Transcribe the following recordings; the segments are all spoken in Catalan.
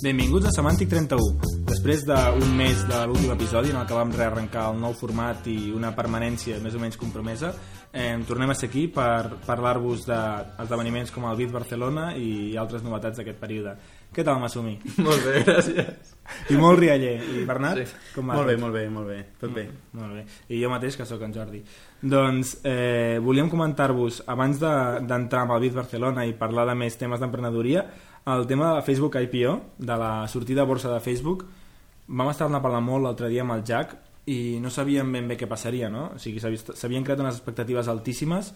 Benvinguts a Semàntic 31. Després d'un mes de l'últim episodi en el que vam rearrencar el nou format i una permanència més o menys compromesa, eh, tornem a ser aquí per parlar-vos d'esdeveniments com el Beat Barcelona i altres novetats d'aquest període. Què tal, Massumi? Molt bé, gràcies. I molt rialler. I Bernat? Sí. Com va? Molt bé, molt bé, molt bé. Tot bé. Molt bé. I jo mateix, que sóc en Jordi. Doncs eh, volíem comentar-vos, abans de- d'entrar amb el Beat Barcelona i parlar de més temes d'emprenedoria, el tema de la Facebook IPO, de la sortida a borsa de Facebook, vam estar-ne parlant molt l'altre dia amb el Jack i no sabíem ben bé què passaria, no? O sigui, s'havien creat unes expectatives altíssimes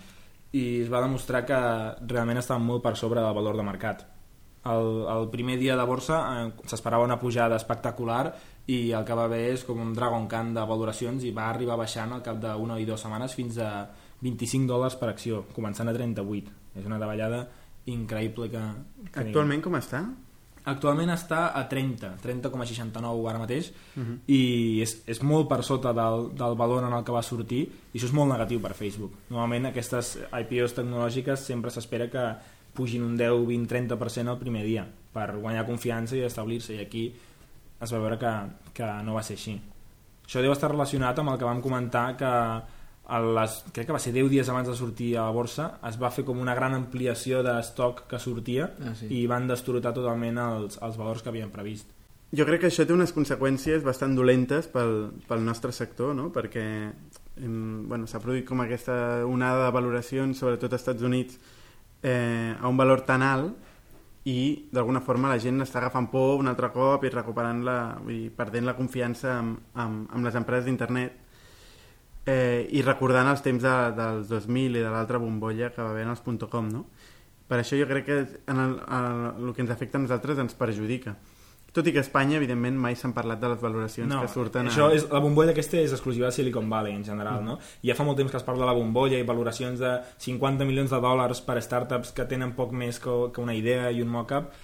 i es va demostrar que realment estaven molt per sobre del valor de mercat. El, el primer dia de borsa eh, s'esperava una pujada espectacular i el que va haver és com un Dragon Khan de valoracions i va arribar baixant al cap d'una o dues setmanes fins a 25 dòlars per acció, començant a 38. És una davallada increïble que... que Actualment com està? Actualment està a 30, 30,69 ara mateix, Uh -huh. i és, és molt per sota del, del valor en el que va sortir, i això és molt negatiu per Facebook. Normalment aquestes IPOs tecnològiques sempre s'espera que pugin un 10, 20, 30% el primer dia, per guanyar confiança i establir-se, i aquí es va veure que, que no va ser així. Això deu estar relacionat amb el que vam comentar que a les, crec que va ser 10 dies abans de sortir a la borsa es va fer com una gran ampliació d'estoc que sortia Ah, sí. i van destorotar totalment els, els valors que havien previst. Jo crec que això té unes conseqüències bastant dolentes pel, pel nostre sector, no? perquè em, bueno, s'ha produït com aquesta onada de valoracions, sobretot als Estats Units, eh, a un valor tan alt i d'alguna forma la gent està agafant por un altre cop i recuperant la, i perdent la confiança amb, amb, amb les empreses d'internet eh, i recordant els temps de, dels 2000 i de l'altra bombolla que va haver en els .com, no? Per això jo crec que en el, el, el que ens afecta a nosaltres ens perjudica. Tot i que a Espanya, evidentment, mai s'han parlat de les valoracions No, que surten això a... és, la bombolla aquesta és exclusiva de Silicon Valley en general, no? I ja fa molt temps que es parla de la bombolla i valoracions de 50 milions de dòlars per startups que tenen poc més que, que una idea i un mock-up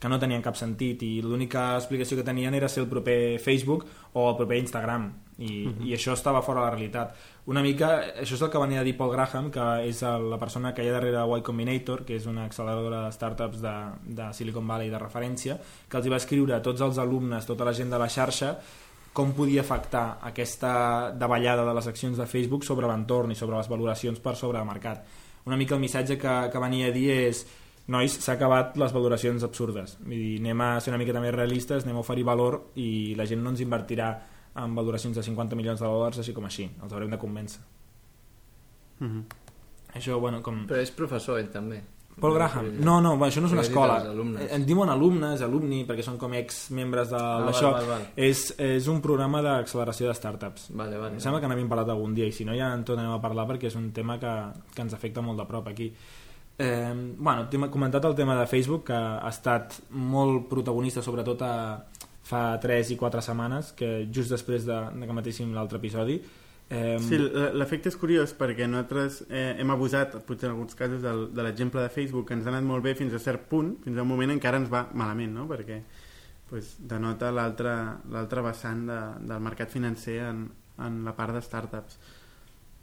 que no tenien cap sentit i l'única explicació que tenien era ser el proper Facebook o el proper Instagram i, i això estava fora de la realitat una mica, això és el que venia a dir Paul Graham que és el- la persona que hi ha darrere de Y Combinator que és una acceleradora de startups de, de Silicon Valley de referència que els hi va escriure a tots els alumnes, tota la gent de la xarxa com podia afectar aquesta davallada de les accions de Facebook sobre l'entorn i sobre les valoracions per sobre de mercat. Una mica el missatge que, que venia a dir és nois, s'ha acabat les valoracions absurdes. Vull dir, anem a ser una mica també realistes, anem a oferir valor i la gent no ens invertirà en valoracions de 50 milions de dòlars així com així. Els haurem de convèncer. Mhm. Això, bueno, com... Però és professor, ell, també. Paul Graham. No, no, això no és una escola. alumnes. En diuen alumnes, alumni, perquè són com ex-membres val, d'això. val, val. És, és un programa d'acceleració de startups. Vale, vale. Em sembla que n'havíem parlat algun dia i si no ja en tornarem a parlar perquè és un tema que, que ens afecta molt de prop aquí. Eh, bueno, hem comentat el tema de Facebook que ha estat molt protagonista sobretot a, fa 3 i 4 setmanes que just després de, de que matéssim l'altre episodi eh, Sí, l'efecte és curiós perquè nosaltres eh, hem abusat, potser en alguns casos, del, de l'exemple de Facebook, que ens ha anat molt bé fins a cert punt, fins a un moment en què ara ens va malament, no? perquè pues, denota l'altre l'altre vessant de, del mercat financer en, en la part de startups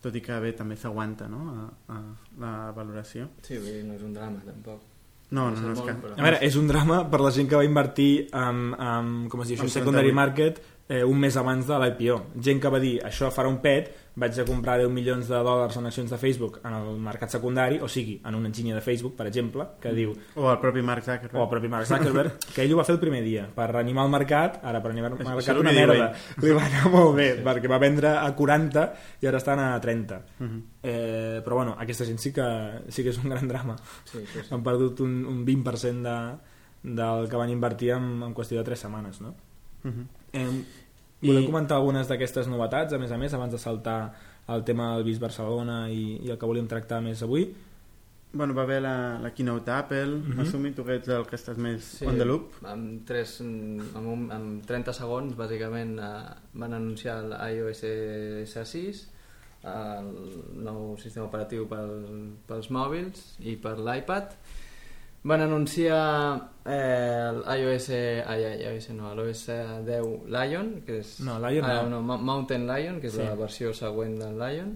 tot i que bé, també s'aguanta no? a, a la valoració Sí, vull dir, no és un drama, tampoc. No, No no, és que... A veure, és un drama per la gent que va invertir en, en com es diu, En això, secondary secondary. market eh, un mes abans de l'IPO. Gent que va dir, això farà un pet, vaig a comprar 10 milions de dòlars en accions de Facebook en el mercat secundari, o sigui, en una enginyer de Facebook, per exemple, que diu, o el propi Mark Zuckerberg o el propi Mark Zuckerberg, que ell ho va fer el primer dia, per reanimar el mercat, ara per animar el mercat una merda, li va anar molt bé, perquè va vendre a 40 i ara estan a 30. Mhm. Eh, però bueno, aquesta gent sí que, sí que és un gran drama Sí, sí, sí. han perdut un, un 20% de, del que van invertir en, en qüestió de 3 setmanes no? Mhm. Eh, I- volem comentar algunes d'aquestes novetats a més a més abans de saltar al tema del Bis Barcelona i, i el que volíem tractar més avui Bueno, va haver la, la keynote d'Apple, mm. -hmm. tu que ets el que estàs més Sí, on the loop. Amb, tres, amb, un, amb 30 segons, bàsicament, eh, van anunciar l'iOS S6, el nou sistema operatiu pel, pels mòbils i per l'iPad. Van anunciar eh, l'iOS, ai, ai, iOS no, l'OS 10 Lion, que és... No, Lion ah, no. no. Mo- Mountain Lion, que és Sí. la versió següent del Lion.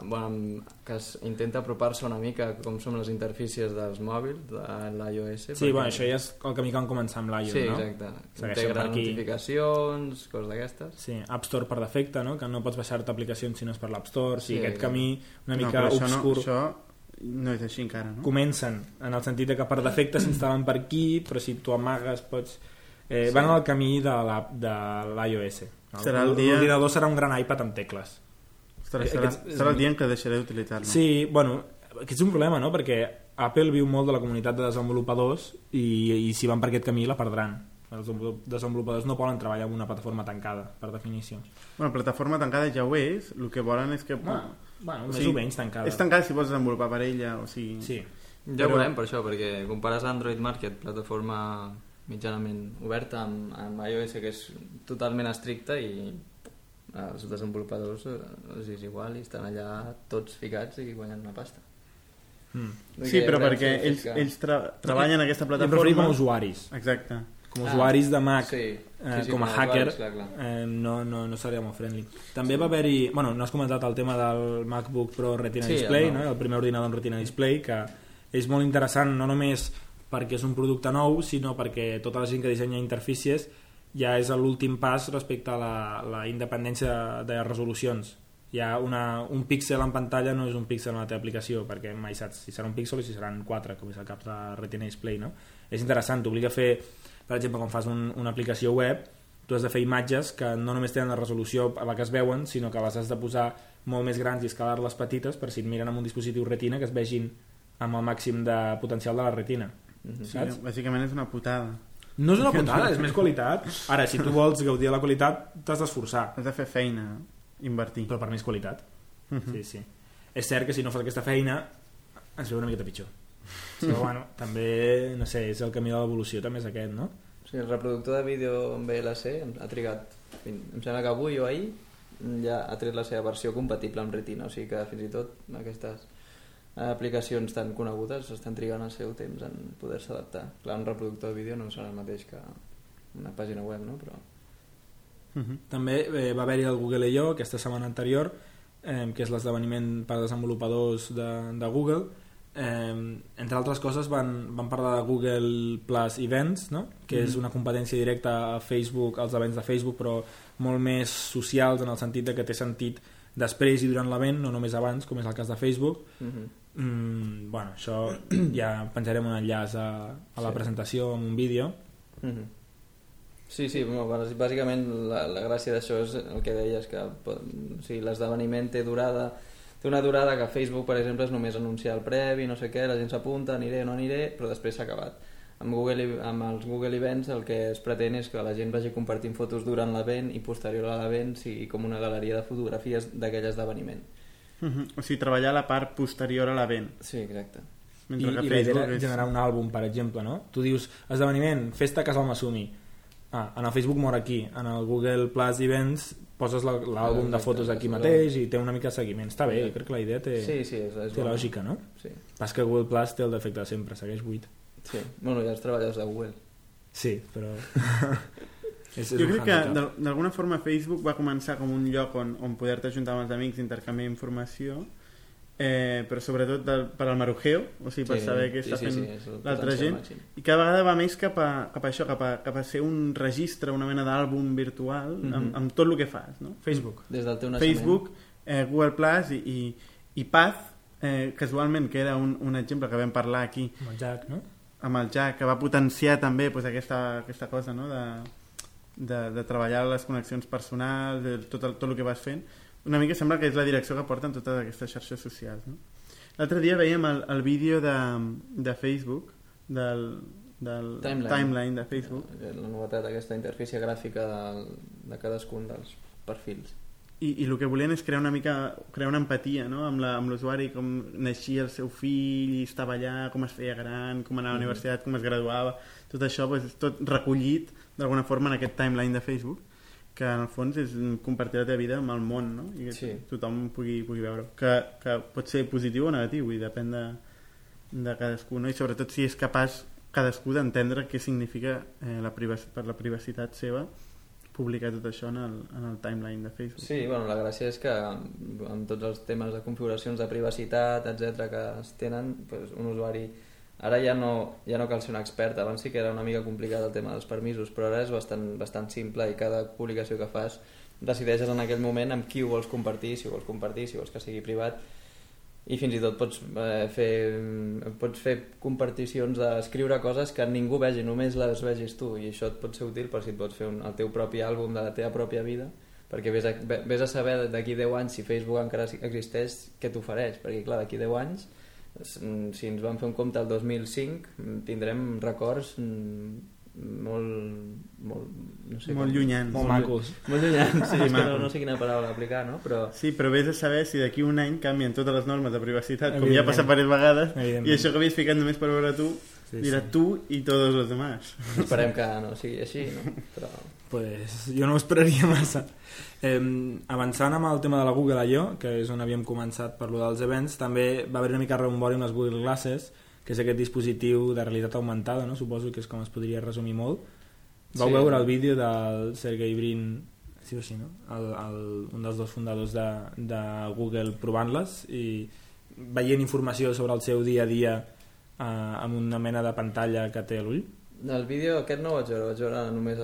bueno, que es intenta apropar-se una mica com són les interfícies dels mòbils de l'iOS. Sí, perquè- bueno, això ja és el camí que van començar amb l'iOS, Sí, no? exacte. Segueixen Integra aquí. notificacions, coses d'aquestes. Sí, App Store per defecte, no? que no pots baixar-te aplicacions si no és per l'App Store, sigui, Sí, aquest exacte. camí una no, mica això obscur. no, això no és així encara, no? Comencen, en el sentit de que per defecte s'instal·len per aquí, però si tu amagues pots... Eh, Sí. Van al camí de la- de l'iOS. Serà el dia- serà un gran iPad amb tecles. Serà, Eh, serà, aquests- serà el dia en què deixaré d'utilitzar-lo. Sí, bueno, aquest és un problema, no? Perquè Apple viu molt de la comunitat de desenvolupadors i, i si van per aquest camí la perdran. Els desenvolupadors no poden treballar en una plataforma tancada, per definició. Bueno, plataforma tancada ja ho és, el que volen és que... Bueno, bueno o més sigui, o menys tancada. És tancada si vols desenvolupar per ella, o sigui... Sí. Ja Però- veurem per això, perquè compares Android Market, plataforma mitjanament oberta, amb, amb iOS, que és totalment estricta, i els desenvolupadors eh, els és igual i estan allà tots ficats i guanyant una pasta. Mm. Sí, però perquè ells, que- ells tra treballen en aquesta plataforma... a usuaris. Exacte. Com a Ah, usuaris de Mac, sí, eh, sí, sí, com a com hacker, usuaris, clar, clar. eh, no, no, no seria molt friendly. També va haver-hi... Bueno, no has comentat el tema del MacBook Pro Retina Sí, Display, el no? el primer ordinador amb Retina Display, que és molt interessant no només perquè és un producte nou, sinó perquè tota la gent que dissenya interfícies ja és l'últim pas respecte a la, la independència de resolucions. Ha una, un píxel en pantalla no és un píxel en la teva aplicació, perquè mai saps si serà un píxel o si seran quatre, com és el cap de Retina Display. No? És interessant, t'obliga a fer, per exemple, quan fas un, una aplicació web, tu has de fer imatges que no només tenen la resolució a la que es veuen, sinó que les has de posar molt més grans i escalar-les petites per si et miren amb un dispositiu retina que es vegin amb el màxim de potencial de la retina. Mhm. Sí, Saps? bàsicament és una putada. No és una putada, és més qualitat. Ara, si tu vols gaudir de la qualitat, t'has d'esforçar, Has de fer feina, invertir. però per més qualitat. Mhm. Sí, sí. És cert que si no fas aquesta feina es veu una miqueta pitjor. Però bueno, també, no sé, és el camí de l'evolució, també és aquest, no? Sigui, el reproductor de vídeo en VLC ha trigat, fin- em sembla que avui o ahir ja ha tret la seva versió compatible amb Retina, o sigui que fins i tot aquestes aplicacions tan conegudes estan trigant el seu temps en poder-se adaptar. Clar, un reproductor de vídeo no serà el mateix que una pàgina web, no? Però... Mhm. També eh, va haver-hi el Google I.O. aquesta setmana anterior, eh, que és l'esdeveniment per a desenvolupadors de, de Google. Eh, entre altres coses van, van parlar de Google Plus Events, no? que és Mhm. una competència directa a Facebook, als events de Facebook, però molt més socials en el sentit de que té sentit després i durant l'event, no només abans, com és el cas de Facebook. Mhm. Mm, bueno, això ja penjarem un enllaç a, a la Sí. presentació amb un vídeo. Mhm. Sí, sí, bueno, bàs- bàsicament la, la gràcia d'això és el que deies, que o sigui, l'esdeveniment té durada té una durada que Facebook, per exemple, és només anunciar el previ, no sé què, la gent s'apunta, aniré o no aniré, però després s'ha acabat. Amb, Google, i- amb els Google Events el que es pretén és que la gent vagi compartint fotos durant l'event i posterior a l'event sigui com una galeria de fotografies d'aquell esdeveniment. Mhm. O sigui, treballar la part posterior a l'event. Sí, exacte. I, Mentre que i la era és... generar un àlbum, per exemple, no? Tu dius, esdeveniment, festa a casa al Massumi. Ah, en el Facebook mor aquí. En el Google Plus Events poses la- l'àlbum de Exacte, fotos aquí mateix i té una mica de seguiment. Està bé, jo crec que la idea té, Sí, sí, és, és té bona. lògica, no? Sí, Pas que Google Plus té el defecte de sempre, segueix buit. sí. Bueno, ja els treballadors de Google. Sí, però... és, és Jo crec que d'alguna forma Facebook va començar com un lloc on, on poder-te ajuntar amb els amics i intercanviar informació eh, però sobretot del, per al marujeo o sigui, per Sí, saber què sí, està sí, fent sí, el l'altra gent màxim. i cada vegada va més cap a, cap a això cap a, cap a ser un registre, una mena d'àlbum virtual Mhm. amb, amb tot el que fas no? Facebook. Des del teu naixement. Facebook, eh, Google Plus i, i, i Path eh, casualment que era un, un exemple que vam parlar aquí Amb el Jack, no? amb el Jack, que va potenciar també pues, aquesta, aquesta cosa no? de, de, de treballar les connexions personals, de tot, el, tot el que vas fent. Una mica sembla que és la direcció que porten totes aquestes xarxes socials. No? L'altre dia veiem el, el vídeo de, de Facebook, del, del Timeline. timeline de Facebook, Eh, La novetat, aquesta interfície gràfica de, de cadascun dels perfils. i, i el que volien és crear una mica crear una empatia no? amb l'usuari com naixia el seu fill i estava allà, com es feia gran com anava a la Mhm. universitat, com es graduava tot això pues, és tot recollit d'alguna forma en aquest timeline de Facebook que en el fons és compartir la teva vida amb el món no? i que Sí. tothom pugui, pugui veure que, que pot ser positiu o negatiu i depèn de, de cadascú no? i sobretot si és capaç cadascú d'entendre què significa eh, la per la privacitat seva publicar tot això en el, en el timeline de Facebook. Sí, bueno, la gràcia és que amb tots els temes de configuracions de privacitat, etc que es tenen, pues, un usuari ara ja no, ja no cal ser un expert, abans sí que era una mica complicat el tema dels permisos, però ara és bastant, bastant simple i cada publicació que fas decideixes en aquell moment amb qui ho vols compartir, si ho vols compartir, si vols que sigui privat. I fins i tot pots eh, fer, pots fer comparticions d'escriure coses que ningú vegi, només les vegis tu. I això et pot ser útil per si et pots fer un, el teu propi àlbum de la teva pròpia vida perquè vés a, vés a saber d'aquí 10 anys si Facebook encara existeix què t'ofereix. Perquè clar, d'aquí 10 anys si ens vam fer un compte el 2005 tindrem records molt, molt, no sé molt llunyans. Molt macos. Molt llunyans, sí, que no, no sé quina paraula aplicar, no? Però... Sí, però vés a saber si d'aquí un any canvien totes les normes de privacitat, com ja passa diverses vegades, i això que havies ficat només per veure tu, sí, dirà sí. tu i tots els demás. Esperem que no sigui així, no? Però... Pues jo no ho esperaria massa. Eh, avançant amb el tema de la Google I.O., que és on havíem començat per lo dels events, també va haver una mica rebombori amb les Google Glasses, que és aquest dispositiu de realitat augmentada, no? suposo que és com es podria resumir molt. Vau sí. veure el vídeo del Sergey Brin, sí o sí, no? El, el, un dels dos fundadors de, de Google provant-les i veient informació sobre el seu dia a dia eh, amb una mena de pantalla que té a l'ull. El vídeo aquest no vaig veure, vaig veure només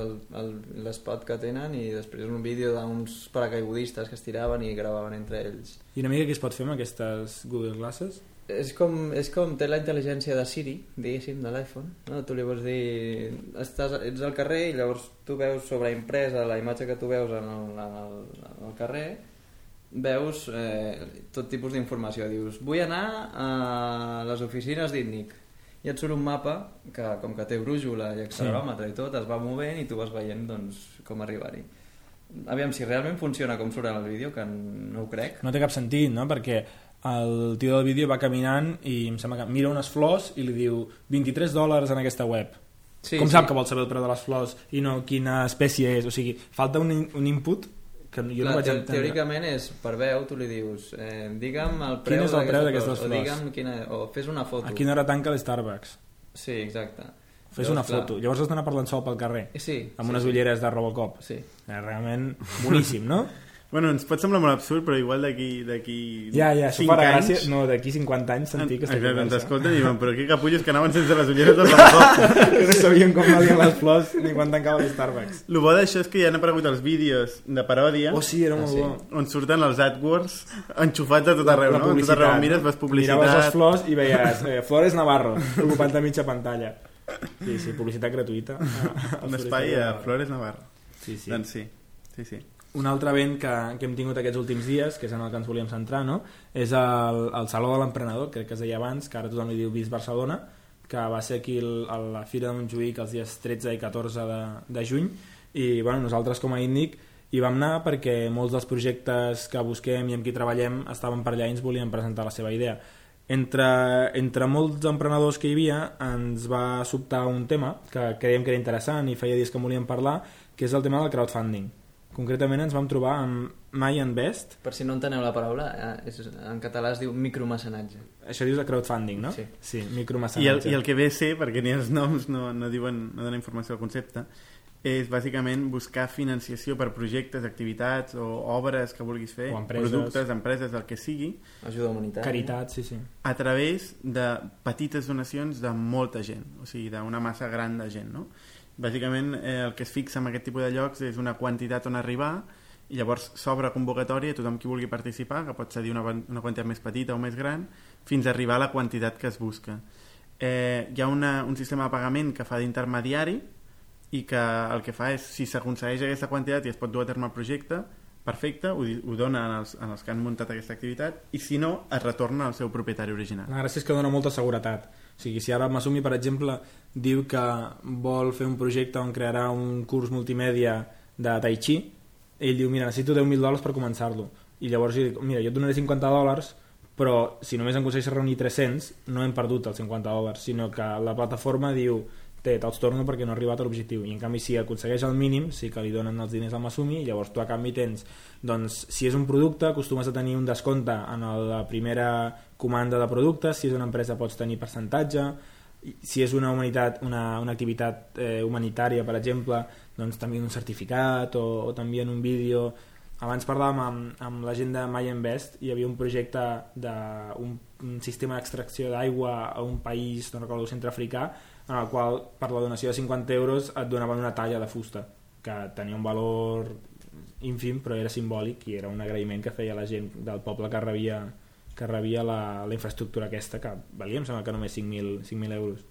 l'espot que tenen i després un vídeo d'uns paracaigudistes que es tiraven i gravaven entre ells. I una mica què es pot fer amb aquestes Google Glasses? és com, és com té la intel·ligència de Siri, diguéssim, de l'iPhone. No? Tu li vols dir... Estàs, ets al carrer i llavors tu veus sobreimpresa la imatge que tu veus en el, en el, en el carrer, veus eh, tot tipus d'informació. Dius, vull anar a les oficines d'ITNIC. I et surt un mapa que, com que té brújula i acceleròmetre sí. i tot, es va movent i tu vas veient doncs, com arribar-hi. Aviam, si realment funciona com surt en el vídeo, que no ho crec. No té cap sentit, no? Perquè el tio del vídeo va caminant i em sembla que mira unes flors i li diu 23 dòlars en aquesta web sí, com sí. sap que vol saber el preu de les flors i no quina espècie és o sigui, falta un, un input que jo Clar, no vaig entendre teòricament és per veu, tu li dius eh, digue'm el preu, quin és el preu d'aquestes flors, o, digue'm quina, o fes una foto a quina hora tanca l'Starbucks sí, exacte fes una clar. foto, llavors has d'anar parlant sol pel carrer sí, amb sí, unes sí. ulleres de Robocop sí. eh, realment boníssim, no? Bueno, ens pot semblar molt absurd, però igual d'aquí d'aquí ja, ja, això farà anys... gràcia. No, d'aquí 50 anys sentir aquesta Exacte, conversa. Ens escolten i diuen, però què capullos que anaven sense les ulleres del cop. que no sabien com valien les flors ni quan tancava l'Starbucks. El bo d'això és que ja han aparegut els vídeos de paròdia oh, sí, era molt ah, sí. bo. on surten els AdWords enxufats a tot arreu, la, la no? A tot arreu mires, vas publicitat... Miraves les flors i veies eh, Flores Navarro, ocupant a mitja pantalla. Sí, sí, publicitat gratuïta. Un espai a Flores Navarro. Sí, sí. Doncs sí, sí, sí un altre event que, que hem tingut aquests últims dies, que és en el que ens volíem centrar, no? és el, el Saló de l'Emprenedor, crec que es deia abans, que ara tothom li diu Vis Barcelona, que va ser aquí el, a la Fira de Montjuïc els dies 13 i 14 de, de juny, i bueno, nosaltres com a Índic hi vam anar perquè molts dels projectes que busquem i amb qui treballem estaven per allà i ens volien presentar la seva idea. Entre, entre molts emprenedors que hi havia ens va sobtar un tema que creiem que era interessant i feia dies que volíem parlar, que és el tema del crowdfunding Concretament ens vam trobar amb My and Best. Per si no enteneu la paraula, eh, és, en català es diu micromecenatge. Això dius de crowdfunding, no? Sí. Sí, micromecenatge. I el, I el que ve a ser, perquè ni els noms no, no diuen, no donen informació del concepte, és bàsicament buscar financiació per projectes, activitats o obres que vulguis fer, o empreses. productes, empreses, el que sigui. Ajuda humanitària. Caritat, sí, sí. A través de petites donacions de molta gent, o sigui, d'una massa gran de gent, no? Bàsicament eh, el que es fixa en aquest tipus de llocs és una quantitat on arribar i llavors s'obre convocatòria a tothom qui vulgui participar, que pot ser una, una quantitat més petita o més gran, fins a arribar a la quantitat que es busca. Eh, hi ha una, un sistema de pagament que fa d'intermediari i que el que fa és, si s'aconsegueix aquesta quantitat i es pot dur a terme el projecte, perfecte, ho, ho dona en els, en els que han muntat aquesta activitat i si no, es retorna al seu propietari original. La gràcia és que dona molta seguretat o sigui, si ara Masumi, per exemple, diu que vol fer un projecte on crearà un curs multimèdia de Tai Chi, ell diu, mira, necessito 10.000 dòlars per començar-lo. I llavors jo dic, mira, jo et donaré 50 dòlars, però si només aconsegueixes reunir 300, no hem perdut els 50 dòlars, sinó que la plataforma diu, té, te'ls torno perquè no ha arribat a l'objectiu. I en canvi si aconsegueix el mínim sí que li donen els diners al Masumi llavors tu a canvi tens doncs si és un producte acostumes a tenir un descompte en la primera comanda de productes si és una empresa pots tenir percentatge. Si és una, humanitat, una, una activitat eh, humanitària, per exemple, doncs t'envien un certificat o, o t'envien un vídeo. Abans parlàvem amb, amb la gent de My Invest hi havia un projecte d'un un sistema d'extracció d'aigua a un país, no recordo, centreafricà en el qual per la donació de 50 euros et donaven una talla de fusta que tenia un valor ínfim però era simbòlic i era un agraïment que feia la gent del poble que rebia, que rebia la, la infraestructura aquesta que valia, em sembla que només 5.000 euros.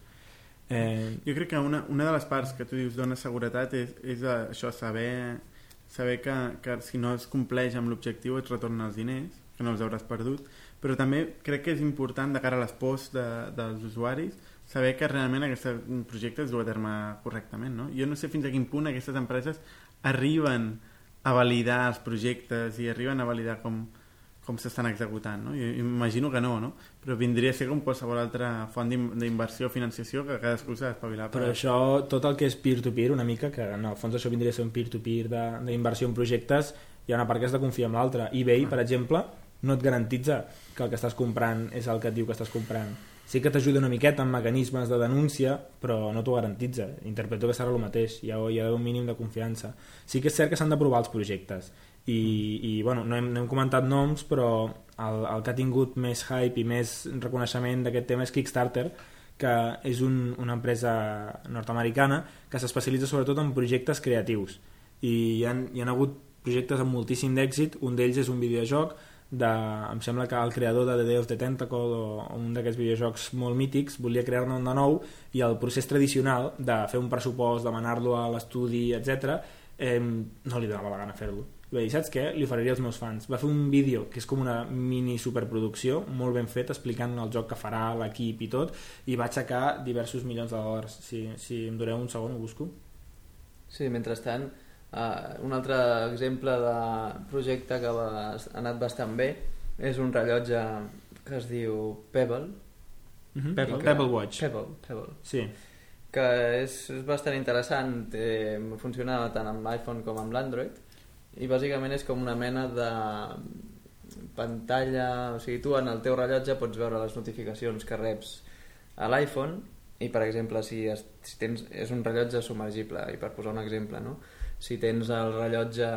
Eh... jo crec que una, una de les parts que tu dius dona seguretat és, és això, saber saber que, que si no es compleix amb l'objectiu et retornen els diners, que no els hauràs perdut, però també crec que és important de cara a les pors de, dels usuaris saber que realment aquest projecte es du a terme correctament. No? Jo no sé fins a quin punt aquestes empreses arriben a validar els projectes i arriben a validar com, com s'estan executant. No? Jo imagino que no, no? però vindria a ser com qualsevol altra font d'inversió o financiació que cadascú s'ha d'espavilar. Però això, tot el que és peer-to-peer, -peer, una mica, que en el fons això vindria a ser un peer-to-peer -peer d'inversió en projectes, hi ha una part que has de confiar en l'altra. eBay, ah. per exemple, no et garantitza que el que estàs comprant és el que et diu que estàs comprant. Sí que t'ajuda una miqueta amb mecanismes de denúncia, però no t'ho garantitza. Interpreto que serà el mateix, hi ha, hi ha un mínim de confiança. Sí que és cert que s'han d'aprovar els projectes i, i bueno, no hem, no hem comentat noms però el, el que ha tingut més hype i més reconeixement d'aquest tema és Kickstarter que és un, una empresa nord-americana que s'especialitza sobretot en projectes creatius i hi ha, hi ha hagut projectes amb moltíssim d'èxit un d'ells és un videojoc de, em sembla que el creador de The Day of the Tentacle o un d'aquests videojocs molt mítics volia crear-ne un de nou i el procés tradicional de fer un pressupost, demanar-lo a l'estudi, etc eh, no li donava la gana fer-lo va dir, saps què? Li oferiria als meus fans. Va fer un vídeo que és com una mini superproducció, molt ben fet, explicant el joc que farà, l'equip i tot, i va aixecar diversos milions de dòlars. Si, si em doneu un segon, ho busco. Sí, mentrestant, uh, un altre exemple de projecte que va, ha anat bastant bé és un rellotge que es diu Pebble. Mm -hmm. Pebble, que, Pebble Watch. Pebble, Pebble. Sí que és, és bastant interessant eh, funciona tant amb l'iPhone com amb l'Android i bàsicament és com una mena de pantalla, o sigui, tu en el teu rellotge pots veure les notificacions que reps a l'iPhone i per exemple si, es, si tens, és un rellotge submergible i per posar un exemple no? Si tens el rellotge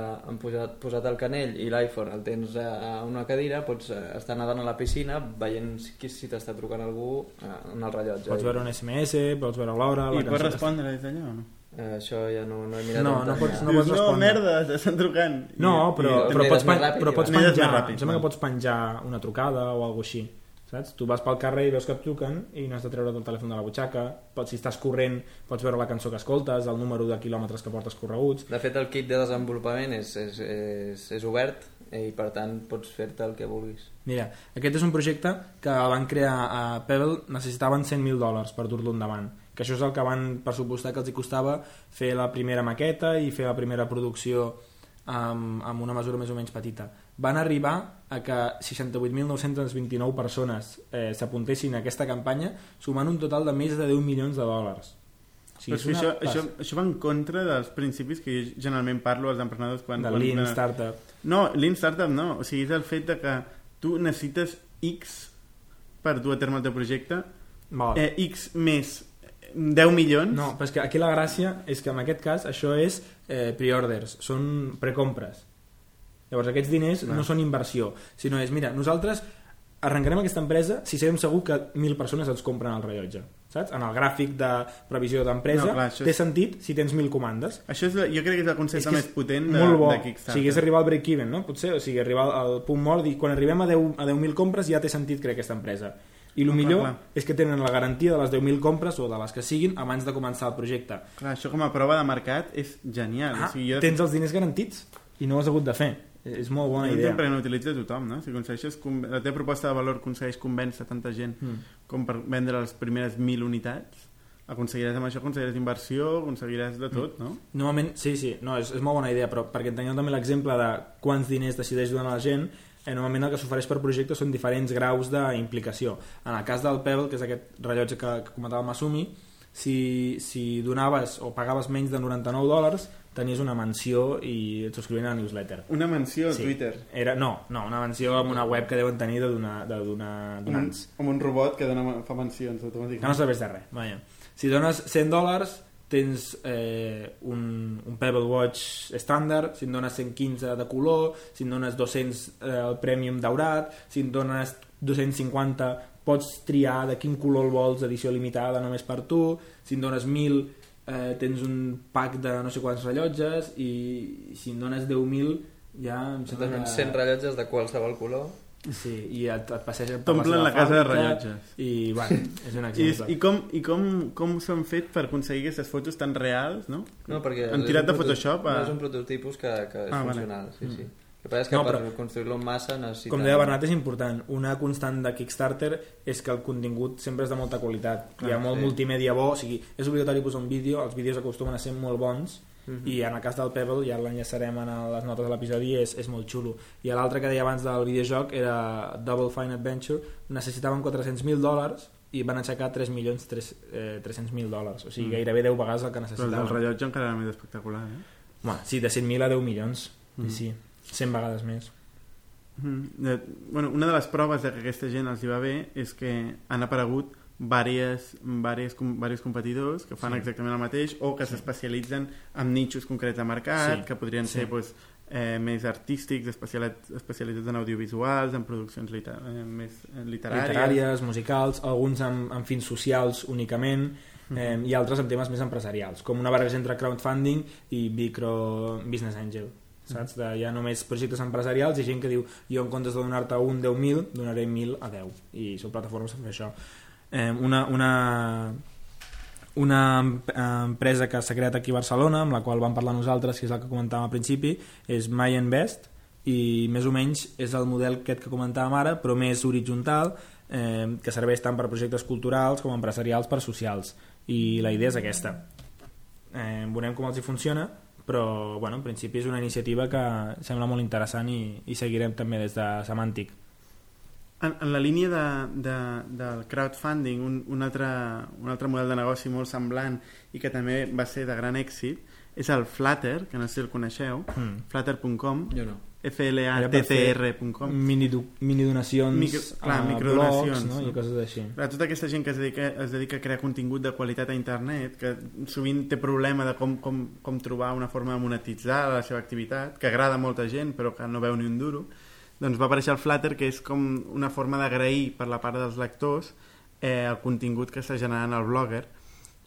posat, posat al canell i l'iPhone el tens a una cadira pots eh, estar nedant a la piscina veient si, si t'està trucant algú eh, en el rellotge. Pots veure un SMS, pots veure l'hora i pots respondre des d'allà o no? Eh, això ja no, no he mirat no, no pots, no pots no, merda, t'estan trucant. No, però, I, però, pots, ràpid, però pots penjar ràpid, em sembla que pots penjar una trucada o alguna així saps? Tu vas pel carrer i veus que et truquen i no has de treure el telèfon de la butxaca pots, si estàs corrent pots veure la cançó que escoltes el número de quilòmetres que portes correguts de fet el kit de desenvolupament és, és, és, és obert i per tant pots fer-te el que vulguis Mira, aquest és un projecte que van crear a Pebble necessitaven 100.000 dòlars per dur-lo endavant que això és el que van pressupostar que els hi costava fer la primera maqueta i fer la primera producció amb, amb una mesura més o menys petita. Van arribar a que 68.929 persones eh, s'apuntessin a aquesta campanya sumant un total de més de 10 milions de dòlars. O sigui, Però això, això, això va en contra dels principis que jo generalment parlo als emprenedors quan... De Lean quan... Startup. No, Lean Startup no. O sigui, és el fet de que tu necessites X per dur a terme el teu projecte, eh, X més 10 milions? No, però és que aquí la gràcia és que en aquest cas això és eh, pre-orders, són precompres. Llavors aquests diners no. no són inversió, sinó és, mira, nosaltres arrencarem aquesta empresa si sabem segur que 1.000 persones ens compren el rellotge saps? En el gràfic de previsió d'empresa no, té és... sentit si tens 1.000 comandes. Això és, jo crec que és el concepte és més potent de, molt bo. de Kickstarter. O sigui, és arribar al break-even, no? Potser, o sigui, arribar al punt mort i quan arribem a 10.000 a 10 compres ja té sentit crear aquesta empresa i el no, millor clar, clar. és que tenen la garantia de les 10.000 compres o de les que siguin abans de començar el projecte. Clar, això com a prova de mercat és genial. Ah, o sigui, jo... Tens els diners garantits i no ho has hagut de fer. És molt bona idea. Sempre n'utilitza tothom, no? Si aconsegueixes, la teva proposta de valor aconsegueix convèncer tanta gent mm. com per vendre les primeres 1.000 unitats, aconseguiràs amb això, aconseguiràs inversió, aconseguiràs de tot, no? Normalment, sí, sí, no, és, és molt bona idea, però perquè entengueu també l'exemple de quants diners decideix donar la gent, eh, normalment el que s'ofereix per projecte són diferents graus d'implicació. En el cas del Pebble, que és aquest rellotge que, que comentava el Masumi, si, si donaves o pagaves menys de 99 dòlars tenies una menció i et subscrivien a la newsletter. Una menció a Sí. Twitter. Era, no, no, una menció amb una web que deuen tenir de donar, de donar Amb un, donants. amb un robot que dona, fa mencions Que no automàticament. serveix de res. Vaja. Si dones 100 dòlars tens eh, un, un Pebble Watch estàndard, si en dones 115 de color, si en dones 200 eh, el Premium daurat, si en dones 250 pots triar de quin color el vols, edició limitada només per tu, si en dones 1.000 eh, tens un pack de no sé quants rellotges i si en dones 10.000 ja em sembla Donen que... 100 rellotges de qualsevol color. Sí, i et, et passegen per T'omplen seva la casa de rellotges. i, bueno, és un I, exemple. i, com, i com, com s'han fet per aconseguir aquestes fotos tan reals, no? No, perquè Han tirat de Photoshop a- No és un prototipus que, que és Ah, vale. funcional, sí, sí. El que passa és que No, per però- construir-lo en massa necessita... Com deia Bernat, és important. Una constant de Kickstarter és que el contingut sempre és de molta qualitat. Hi ha Clar, molt sí. multimèdia bo, o sigui, és obligatori posar un vídeo, els vídeos acostumen a ser molt bons, Mhm. i en el cas del Pebble, ja l'enllaçarem en les notes de l'episodi, és, és molt xulo. I l'altre que deia abans del videojoc era Double Fine Adventure, necessitaven 400.000 dòlars i van aixecar 3.300.000 dòlars, o sigui, Mm. gairebé 10 vegades el que Però el necessitaven. del rellotge encara era més espectacular, eh? Bueno, sí, de 100.000 a 10 milions, Mm. mm. sí, 100 vegades més. Mm. De, bueno, una de les proves de que aquesta gent els hi va bé és que han aparegut diverses, diverses, com, diversos competidors que fan Sí. exactament el mateix o que s'especialitzen en nichos concrets de mercat Sí. que podrien Sí. ser pues, eh, més artístics, especialitzats, en audiovisuals, en produccions liter eh, més eh, literàries. literàries, musicals, alguns amb, amb fins socials únicament eh, i altres amb temes més empresarials, com una barreja entre crowdfunding i micro business angel saps? De, hi ha només projectes empresarials i gent que diu jo en comptes de donar-te un 10.000 donaré 1.000 a 10 i són plataformes que fan això. Eh, una, una una em- empresa que s'ha creat aquí a Barcelona amb la qual vam parlar nosaltres que és el que comentàvem al principi és My Invest i més o menys és el model aquest que comentàvem ara però més horitzontal eh, que serveix tant per projectes culturals com empresarials per socials. I la idea és aquesta. Eh, veurem com els hi funciona però bueno, en principi és una iniciativa que sembla molt interessant i, i seguirem també des de Semàntic En, en la línia de, de, del crowdfunding, un, un, altre, un altre model de negoci molt semblant i que també va ser de gran èxit és el Flutter, que no sé si el coneixeu, mm. flutter.com, Jo no. Flattr.com. mini, do, mini donacions Micro- clar, a microdonacions, blogs no? no? i coses així Clar, tota aquesta gent que es dedica, es dedica a crear contingut de qualitat a internet, que sovint té problema de com, com, com trobar una forma de monetitzar la seva activitat, que agrada a molta gent però que no veu ni un duro, doncs va aparèixer el Flutter, que és com una forma d'agrair per la part dels lectors eh, el contingut que està generant el blogger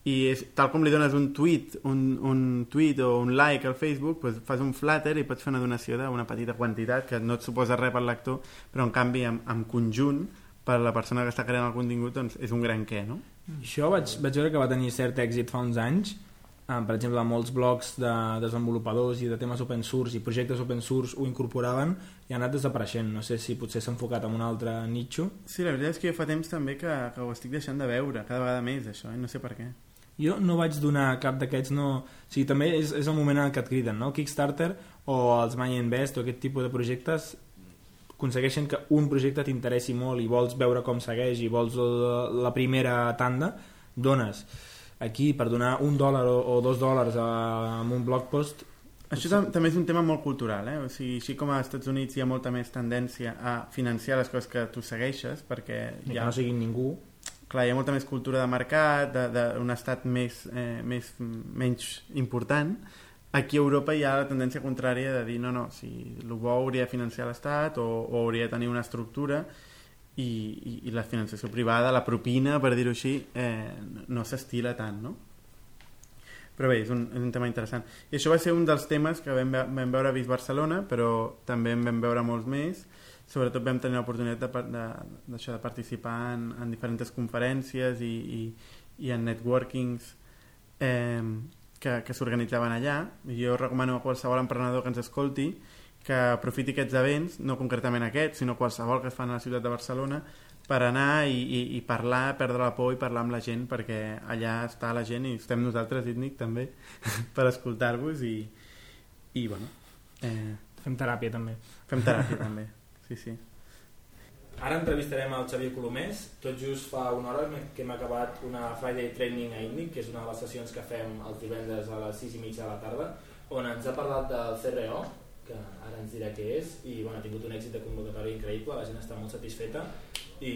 i és, tal com li dones un tweet un, un tweet o un like al Facebook doncs fas un flutter i pots fer una donació d'una petita quantitat que no et suposa res per lector però en canvi en, en conjunt per la persona que està creant el contingut doncs és un gran què no? Això vaig, vaig veure que va tenir cert èxit fa uns anys eh, per exemple molts blogs de desenvolupadors i de temes open source i projectes open source ho incorporaven i ha anat desapareixent no sé si potser s'ha enfocat en un altre nicho Sí, la veritat és que jo fa temps també que, que ho estic deixant de veure cada vegada més això, eh? no sé per què jo no vaig donar cap d'aquests no... o sigui, també és, és el moment en què et criden no? Kickstarter o els My Invest o aquest tipus de projectes aconsegueixen que un projecte t'interessi molt i vols veure com segueix i vols la, primera tanda dones aquí per donar un dòlar o, o dos dòlars a, amb un blog post Això tam també és un tema molt cultural, eh? O sigui, així com als Estats Units hi ha molta més tendència a financiar les coses que tu segueixes, perquè i hi que no siguin ningú clar, hi ha molta més cultura de mercat, d'un estat més, eh, més, menys important. Aquí a Europa hi ha la tendència contrària de dir no, no, si el bo hauria de financiar l'Estat o, o hauria de tenir una estructura i, i, i la financiació privada, la propina, per dir-ho així, eh, no s'estila tant, no? Però bé, és un, és un tema interessant. I això va ser un dels temes que vam, vam veure a Vis Barcelona, però també en vam veure molts més. Sobretot vam tenir l'oportunitat de, de, d'això, de participar en, en diferents conferències i, i, i en networkings eh, que, que s'organitzaven allà. Jo recomano a qualsevol emprenedor que ens escolti que aprofiti aquests events, no concretament aquests, sinó qualsevol que es fan a la ciutat de Barcelona, per anar i, i, i parlar, perdre la por i parlar amb la gent, perquè allà està la gent i estem nosaltres, Itnic, també, per escoltar-vos i, i bueno, eh, fem teràpia també fem teràpia també, sí, sí. Ara entrevistarem el Xavier Colomés. Tot just fa una hora que hem acabat una Friday Training a INNIC, que és una de les sessions que fem els divendres a les 6 i mitja de la tarda, on ens ha parlat del CRO, que ara ens dirà què és, i bueno, ha tingut un èxit de convocatòria increïble, la gent està molt satisfeta i,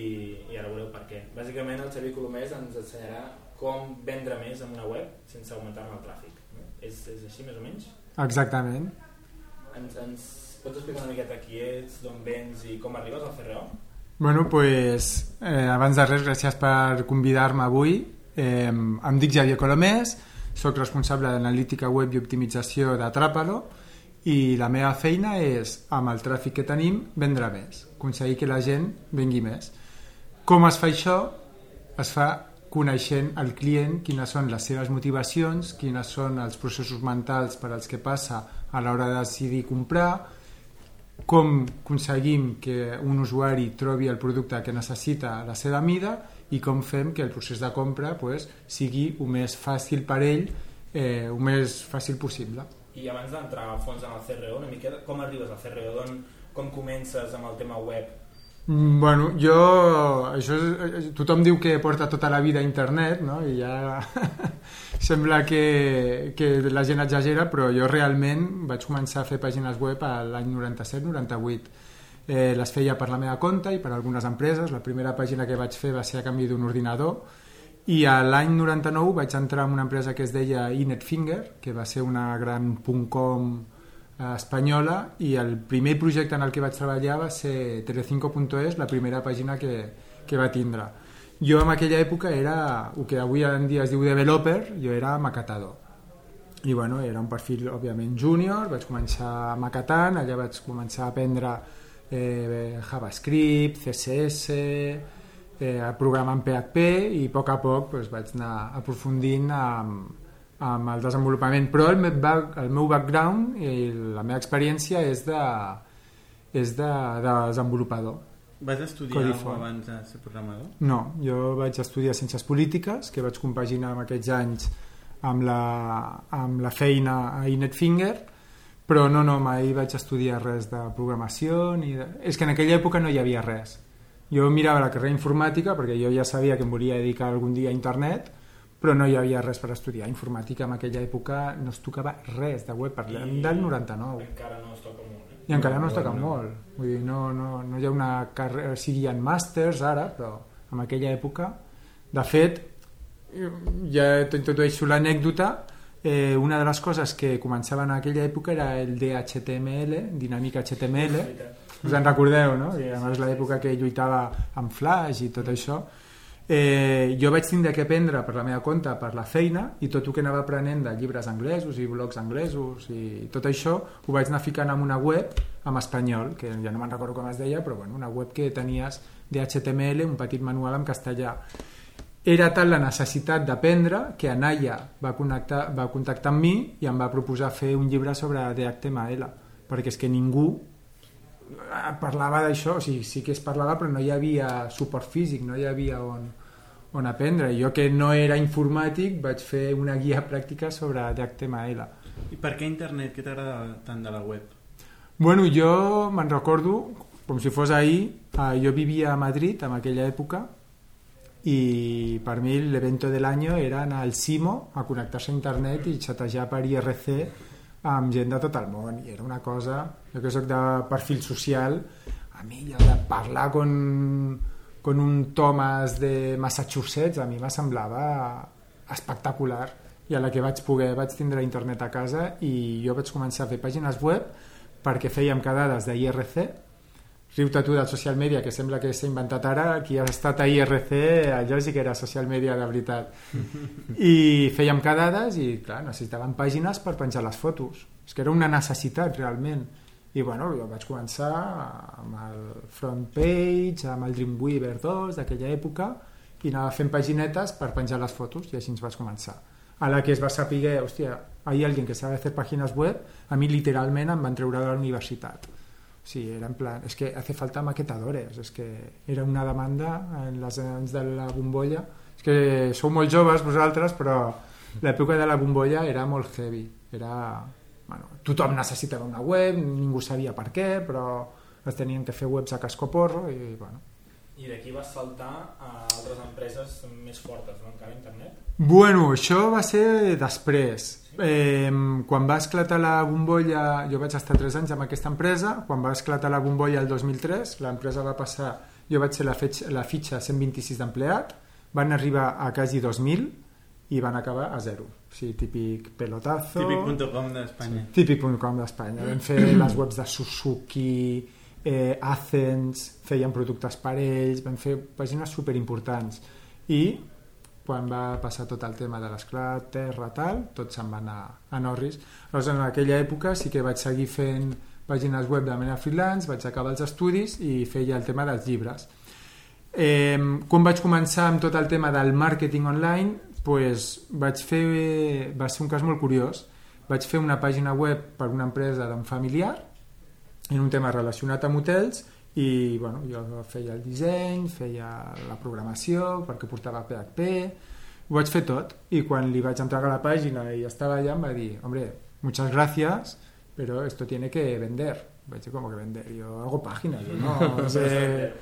i ara veureu per què. Bàsicament el Xavier Colomés ens ensenyarà com vendre més en una web sense augmentar-ne el tràfic. És, és així més o menys? Exactament. Ens, ens pots explicar una miqueta qui ets, d'on vens i com arribes al CRO? Bueno, pues, eh, abans de res, gràcies per convidar-me avui. Eh, em dic Javier Colomés, sóc responsable d'analítica web i optimització de Trapalo i la meva feina és, amb el tràfic que tenim, vendre més, aconseguir que la gent vengui més. Com es fa això? Es fa coneixent el client, quines són les seves motivacions, quines són els processos mentals per als que passa a l'hora de decidir comprar, com aconseguim que un usuari trobi el producte que necessita a la seva mida i com fem que el procés de compra pues, sigui el més fàcil per ell, eh, el més fàcil possible. I abans d'entrar a fons en el CRO, una mica com arribes al CRO? Com comences amb el tema web? Mm, bueno, jo... Això és, eh, tothom diu que porta tota la vida a internet, no? I ja sembla que, que la gent exagera, però jo realment vaig començar a fer pàgines web l'any 97-98. Eh, les feia per la meva compte i per algunes empreses. La primera pàgina que vaig fer va ser a canvi d'un ordinador i a l'any 99 vaig entrar en una empresa que es deia Inetfinger, que va ser una gran .com Eh, espanyola i el primer projecte en el que vaig treballar va ser Telecinco.es, la primera pàgina que, que va tindre. Jo en aquella època era el que avui en dia es diu developer, jo era macatador. I bueno, era un perfil òbviament júnior, vaig començar macatant, allà vaig començar a aprendre eh, JavaScript, CSS, eh, programar en PHP i a poc a poc pues, vaig anar aprofundint amb, amb el desenvolupament, però el meu, el meu background i la meva experiència és de, és de, de desenvolupador. Vas estudiar abans de ser programador? No, jo vaig estudiar Ciències Polítiques, que vaig compaginar amb aquests anys amb la, amb la feina a Inetfinger, però no, no, mai vaig estudiar res de programació, ni de... és que en aquella època no hi havia res. Jo mirava la carrera informàtica perquè jo ja sabia que em volia dedicar algun dia a internet, però no hi havia res per estudiar informàtica en aquella època no es tocava res de web, parlem I del 99 encara no es toca molt eh? i encara no, es toca no. molt vull dir, no, no, no hi ha una carrera o sigui, hi ha màsters ara però en aquella època de fet ja t'introdueixo l'anècdota eh, una de les coses que començaven en aquella època era el DHTML, dinàmica HTML us en recordeu, no? I a més l'època que lluitava amb Flash i tot això Eh, jo vaig tindre que aprendre per la meva compte, per la feina, i tot el que anava aprenent de llibres anglesos i blogs anglesos i tot això ho vaig anar ficant en una web en espanyol, que ja no me'n recordo com es deia, però bueno, una web que tenies d'HTML, un petit manual en castellà. Era tal la necessitat d'aprendre que Anaya va, connectar, va contactar amb mi i em va proposar fer un llibre sobre d'HTML, perquè és que ningú parlava d'això, o sigui, sí que es parlava però no hi havia suport físic, no hi havia on, on aprendre. Jo que no era informàtic vaig fer una guia pràctica sobre HTML. I per què internet? Què t'agrada tant de la web? Bueno, jo me'n recordo, com si fos ahir, eh, jo vivia a Madrid en aquella època i per mi l'evento de l'any era anar al Simo a connectar-se a internet i xatejar per IRC amb gent de tot el món i era una cosa, jo que soc de perfil social a mi allò de parlar con, con un Thomas de Massachusetts a mi me semblava espectacular i a la que vaig poder vaig tindre internet a casa i jo vaig començar a fer pàgines web perquè fèiem quedades d'IRC riu-te tu del social media que sembla que s'ha inventat ara qui ha estat a IRC allò sí que era social media de veritat. I fèiem quedades i clar, necessitaven pàgines per penjar les fotos. És que era una necessitat realment. I bueno, jo vaig començar amb el front page amb el Dreamweaver 2 d'aquella època i anava fent paginetes per penjar les fotos i així ens vaig començar. A la que es va saber, hòstia, hi ha algú que sabe fer pàgines web a mi literalment em van treure de la universitat Sí, era en plan, es que hace falta maquetadores, és que era una demanda en les anys de la bombolla. És que sou molt joves vosaltres, però l'època de la bombolla era molt heavy. Era, bueno, tothom necessitava una web, ningú sabia per què, però es tenien que fer webs a cascoporro i bueno, I d'aquí vas saltar a altres empreses més fortes, no? encara internet? Bueno, això va ser després. Eh, quan va esclatar la bombolla, jo vaig estar 3 anys amb aquesta empresa, quan va esclatar la bombolla el 2003, l'empresa va passar, jo vaig ser la, fetx, la fitxa 126 d'empleat, van arribar a quasi 2.000 i van acabar a zero. O sigui, típic pelotazo... Típic.com d'Espanya. Típic.com d'Espanya. Vam fer les webs de Suzuki, eh, Athens, feien productes per ells, vam fer pàgines superimportants. I quan va passar tot el tema de l'esclat, terra, tal, tot se'n va anar a Norris. Llavors, en aquella època sí que vaig seguir fent pàgines web de manera freelance, vaig acabar els estudis i feia el tema dels llibres. Eh, quan vaig començar amb tot el tema del màrqueting online, pues, vaig fer, va ser un cas molt curiós. Vaig fer una pàgina web per una empresa d'un familiar en un tema relacionat amb hotels i bueno, jo feia el disseny, feia la programació perquè portava PHP ho vaig fer tot. I quan li vaig entregar la pàgina i estava allà em va dir hombre, muchas gracias pero esto tiene que vender. Vaig dir com que vender, jo hago pàgines jo no sé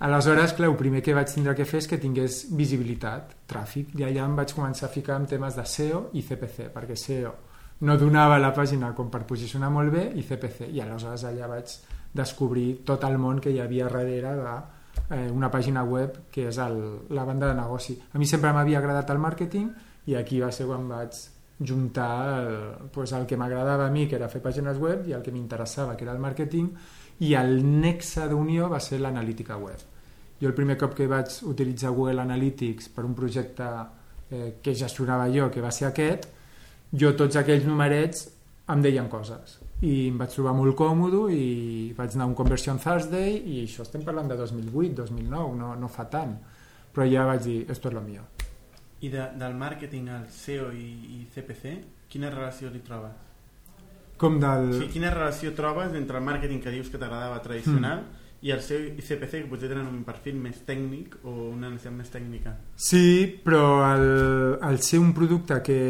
Aleshores, clar, el primer que vaig tindre que fer és que tingués visibilitat, tràfic, i allà em vaig començar a ficar en temes de SEO i CPC, perquè SEO no donava la pàgina com per posicionar molt bé i CPC, i aleshores allà vaig descobrir tot el món que hi havia darrere de eh, una pàgina web que és el, la banda de negoci. A mi sempre m'havia agradat el màrqueting i aquí va ser quan vaig juntar el, pues el que m'agradava a mi, que era fer pàgines web, i el que m'interessava, que era el màrqueting, i el nexe d'unió va ser l'analítica web. Jo el primer cop que vaig utilitzar Google Analytics per un projecte eh, que gestionava jo, que va ser aquest, jo tots aquells numerets em deien coses i em vaig trobar molt còmode i vaig anar a un Conversion Thursday i això estem parlant de 2008, 2009 no, no fa tant però ja vaig dir, esto es lo mío I de, del màrqueting al SEO i, i CPC, quina relació li trobes? com del... Sí, quina relació trobes entre el màrqueting que dius que t'agradava tradicional mm. I el SEO i CPC, que potser tenen un perfil més tècnic o una necessitat més tècnica? Sí, però al, al ser un producte que,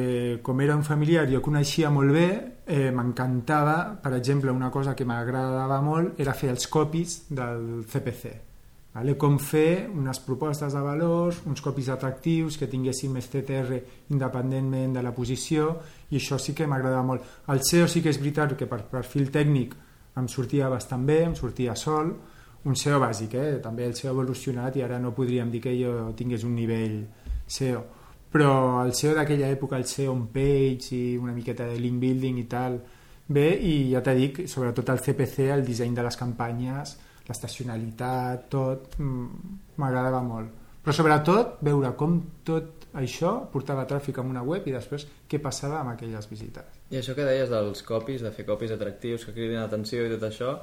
com era un familiar, jo coneixia molt bé, eh, m'encantava, per exemple, una cosa que m'agradava molt era fer els copies del CPC. Vale? Com fer unes propostes de valors, uns copies atractius que tinguessin més CTR independentment de la posició i això sí que m'agradava molt. El SEO sí que és veritat que per perfil tècnic em sortia bastant bé, em sortia sol, un SEO bàsic, eh? també el SEO ha evolucionat i ara no podríem dir que jo tingués un nivell SEO però el SEO d'aquella època, el SEO on page i una miqueta de link building i tal, bé, i ja t'he dit, sobretot el CPC, el disseny de les campanyes, l'estacionalitat, tot, mm, m'agradava molt. Però sobretot veure com tot això portava tràfic a una web i després què passava amb aquelles visites. I això que deies dels copies, de fer copies atractius que cridin l'atenció i tot això,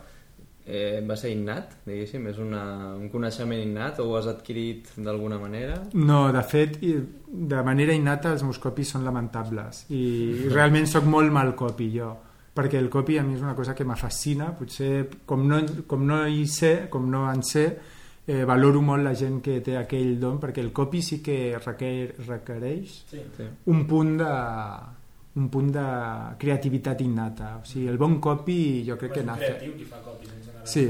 eh, va ser innat, diguéssim? És una, un coneixement innat o ho has adquirit d'alguna manera? No, de fet, de manera innata els meus copis són lamentables i realment sóc molt mal copi jo perquè el copy a mi és una cosa que m'afascina potser com no, com no hi sé com no en sé eh, valoro molt la gent que té aquell don perquè el copy sí que requer, requereix Sí. Sí. un punt de un punt de creativitat innata o sigui, el bon copy jo crec que és un creatiu qui fa. Sí,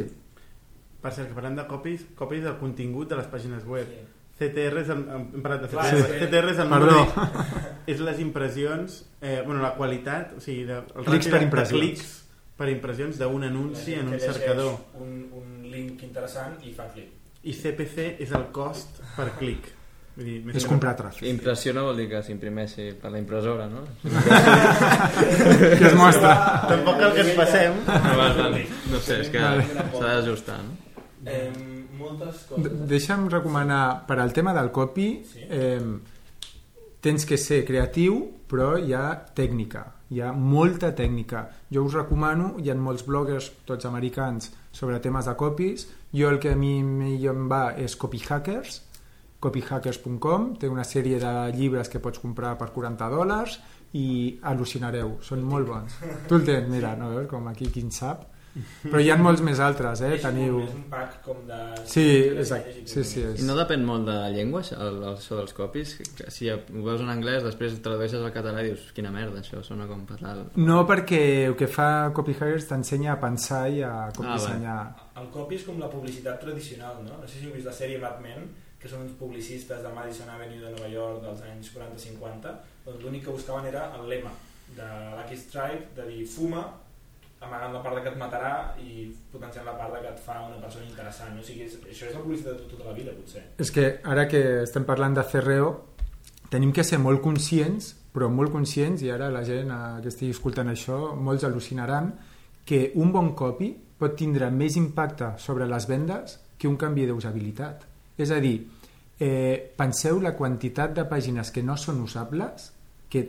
Per cert, que parlem de copies, copies del contingut de les pàgines web. Sí. CTR és el, hem parlat de CTR, que- CTR és el Perdó. número, és les impressions, eh, bueno, la qualitat, o sigui, de, el Clics per de- impressions. De clics per impressions d'un anunci en un cercador. Un, un link interessant i fa clic. I CPC és el cost per clic. Vull dir, més és comprar tràfic Impressió no vol dir que s'imprimeixi per la impressora, no? que es mostra. Tampoc cal que ens passem. No, no sé, és que s'ha d'ajustar, no? Eh, moltes coses. Deixa'm recomanar, per al tema del copy, eh, tens que ser creatiu, però hi ha tècnica, hi ha molta tècnica. Jo us recomano, hi ha molts bloggers, tots americans, sobre temes de copies. Jo el que a mi millor em va és Copy Hackers, copyhackers.com, té una sèrie de llibres que pots comprar per 40 dòlars i al·lucinareu, són molt bons. Tu el tens, mira, no veus com aquí qui en sap? Però hi ha molts més altres, eh? És, Teniu... és un pack com de... Sí, exacte. Sí, sí, és... I no depèn molt de la llengua, això, el, el, això dels copis? Que Si ho veus en anglès, després tradueixes al català i dius, quina merda, això sona com fatal. No, perquè el que fa Copyhires t'ensenya a pensar i a com Ah, dissenyar. El copy és com la publicitat tradicional, no? No sé si heu vist la sèrie Mad Men, que són uns publicistes de Madison Avenue de Nova York dels anys 40-50, on l'únic que buscaven era el lema de Lucky Strike, de dir fuma, amagant la part de que et matarà i potenciant la part de que et fa una persona interessant. No? O sigui, és, això és la publicitat de tota la vida, potser. És que ara que estem parlant de CRO tenim que ser molt conscients però molt conscients, i ara la gent eh, que estigui escoltant això, molts al·lucinaran que un bon copy pot tindre més impacte sobre les vendes que un canvi d'usabilitat. És a dir, eh, penseu la quantitat de pàgines que no són usables, que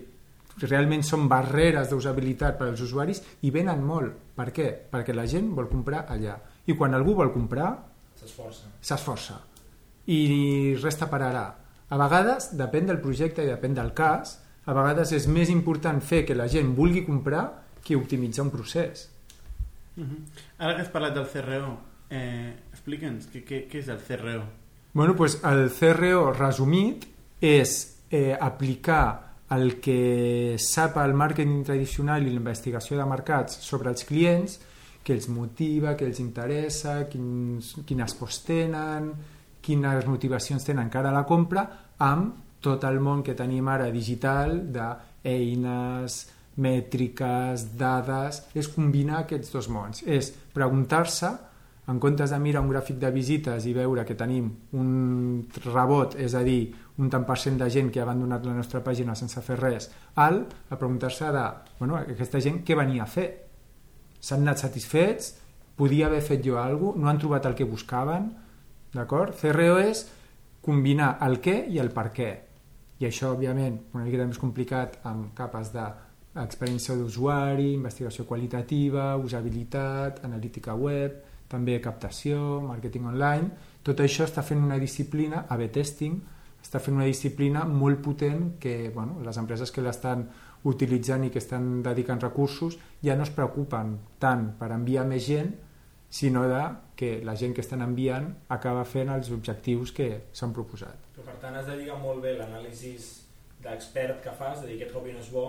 realment són barreres d'usabilitat per als usuaris i venen molt. Per què? Perquè la gent vol comprar allà. I quan algú vol comprar, S'esforça. s'esforça i res t'apararà. A vegades, depèn del projecte i depèn del cas, a vegades és més important fer que la gent vulgui comprar que optimitzar un procés. Uh -huh. Ara que has parlat del CRO, eh, explica'ns què, què, què és el CRO. Bueno, pues el CRO resumit és eh, aplicar el que sap el màrqueting tradicional i la investigació de mercats sobre els clients, que els motiva, que els interessa, quins, quines pors tenen, quines motivacions tenen cara a la compra, amb tot el món que tenim ara digital d'eines, mètriques, dades, és combinar aquests dos mons. És preguntar-se, en comptes de mirar un gràfic de visites i veure que tenim un rebot, és a dir, un tant per cent de gent que ha abandonat la nostra pàgina sense fer res, alt, a preguntar-se de, bueno, aquesta gent què venia a fer? S'han anat satisfets? Podia haver fet jo alguna cosa? No han trobat el que buscaven? D'acord? CRO és combinar el què i el per què. I això, òbviament, una mica més complicat amb capes d'experiència d'usuari, investigació qualitativa, usabilitat, analítica web, també captació, màrqueting online... Tot això està fent una disciplina, A-B testing, està fent una disciplina molt potent que bueno, les empreses que l'estan utilitzant i que estan dedicant recursos ja no es preocupen tant per enviar més gent sinó de que la gent que estan enviant acaba fent els objectius que s'han proposat. Però per tant has de lligar molt bé l'anàlisi d'expert que fas, de dir aquest copy no és bo,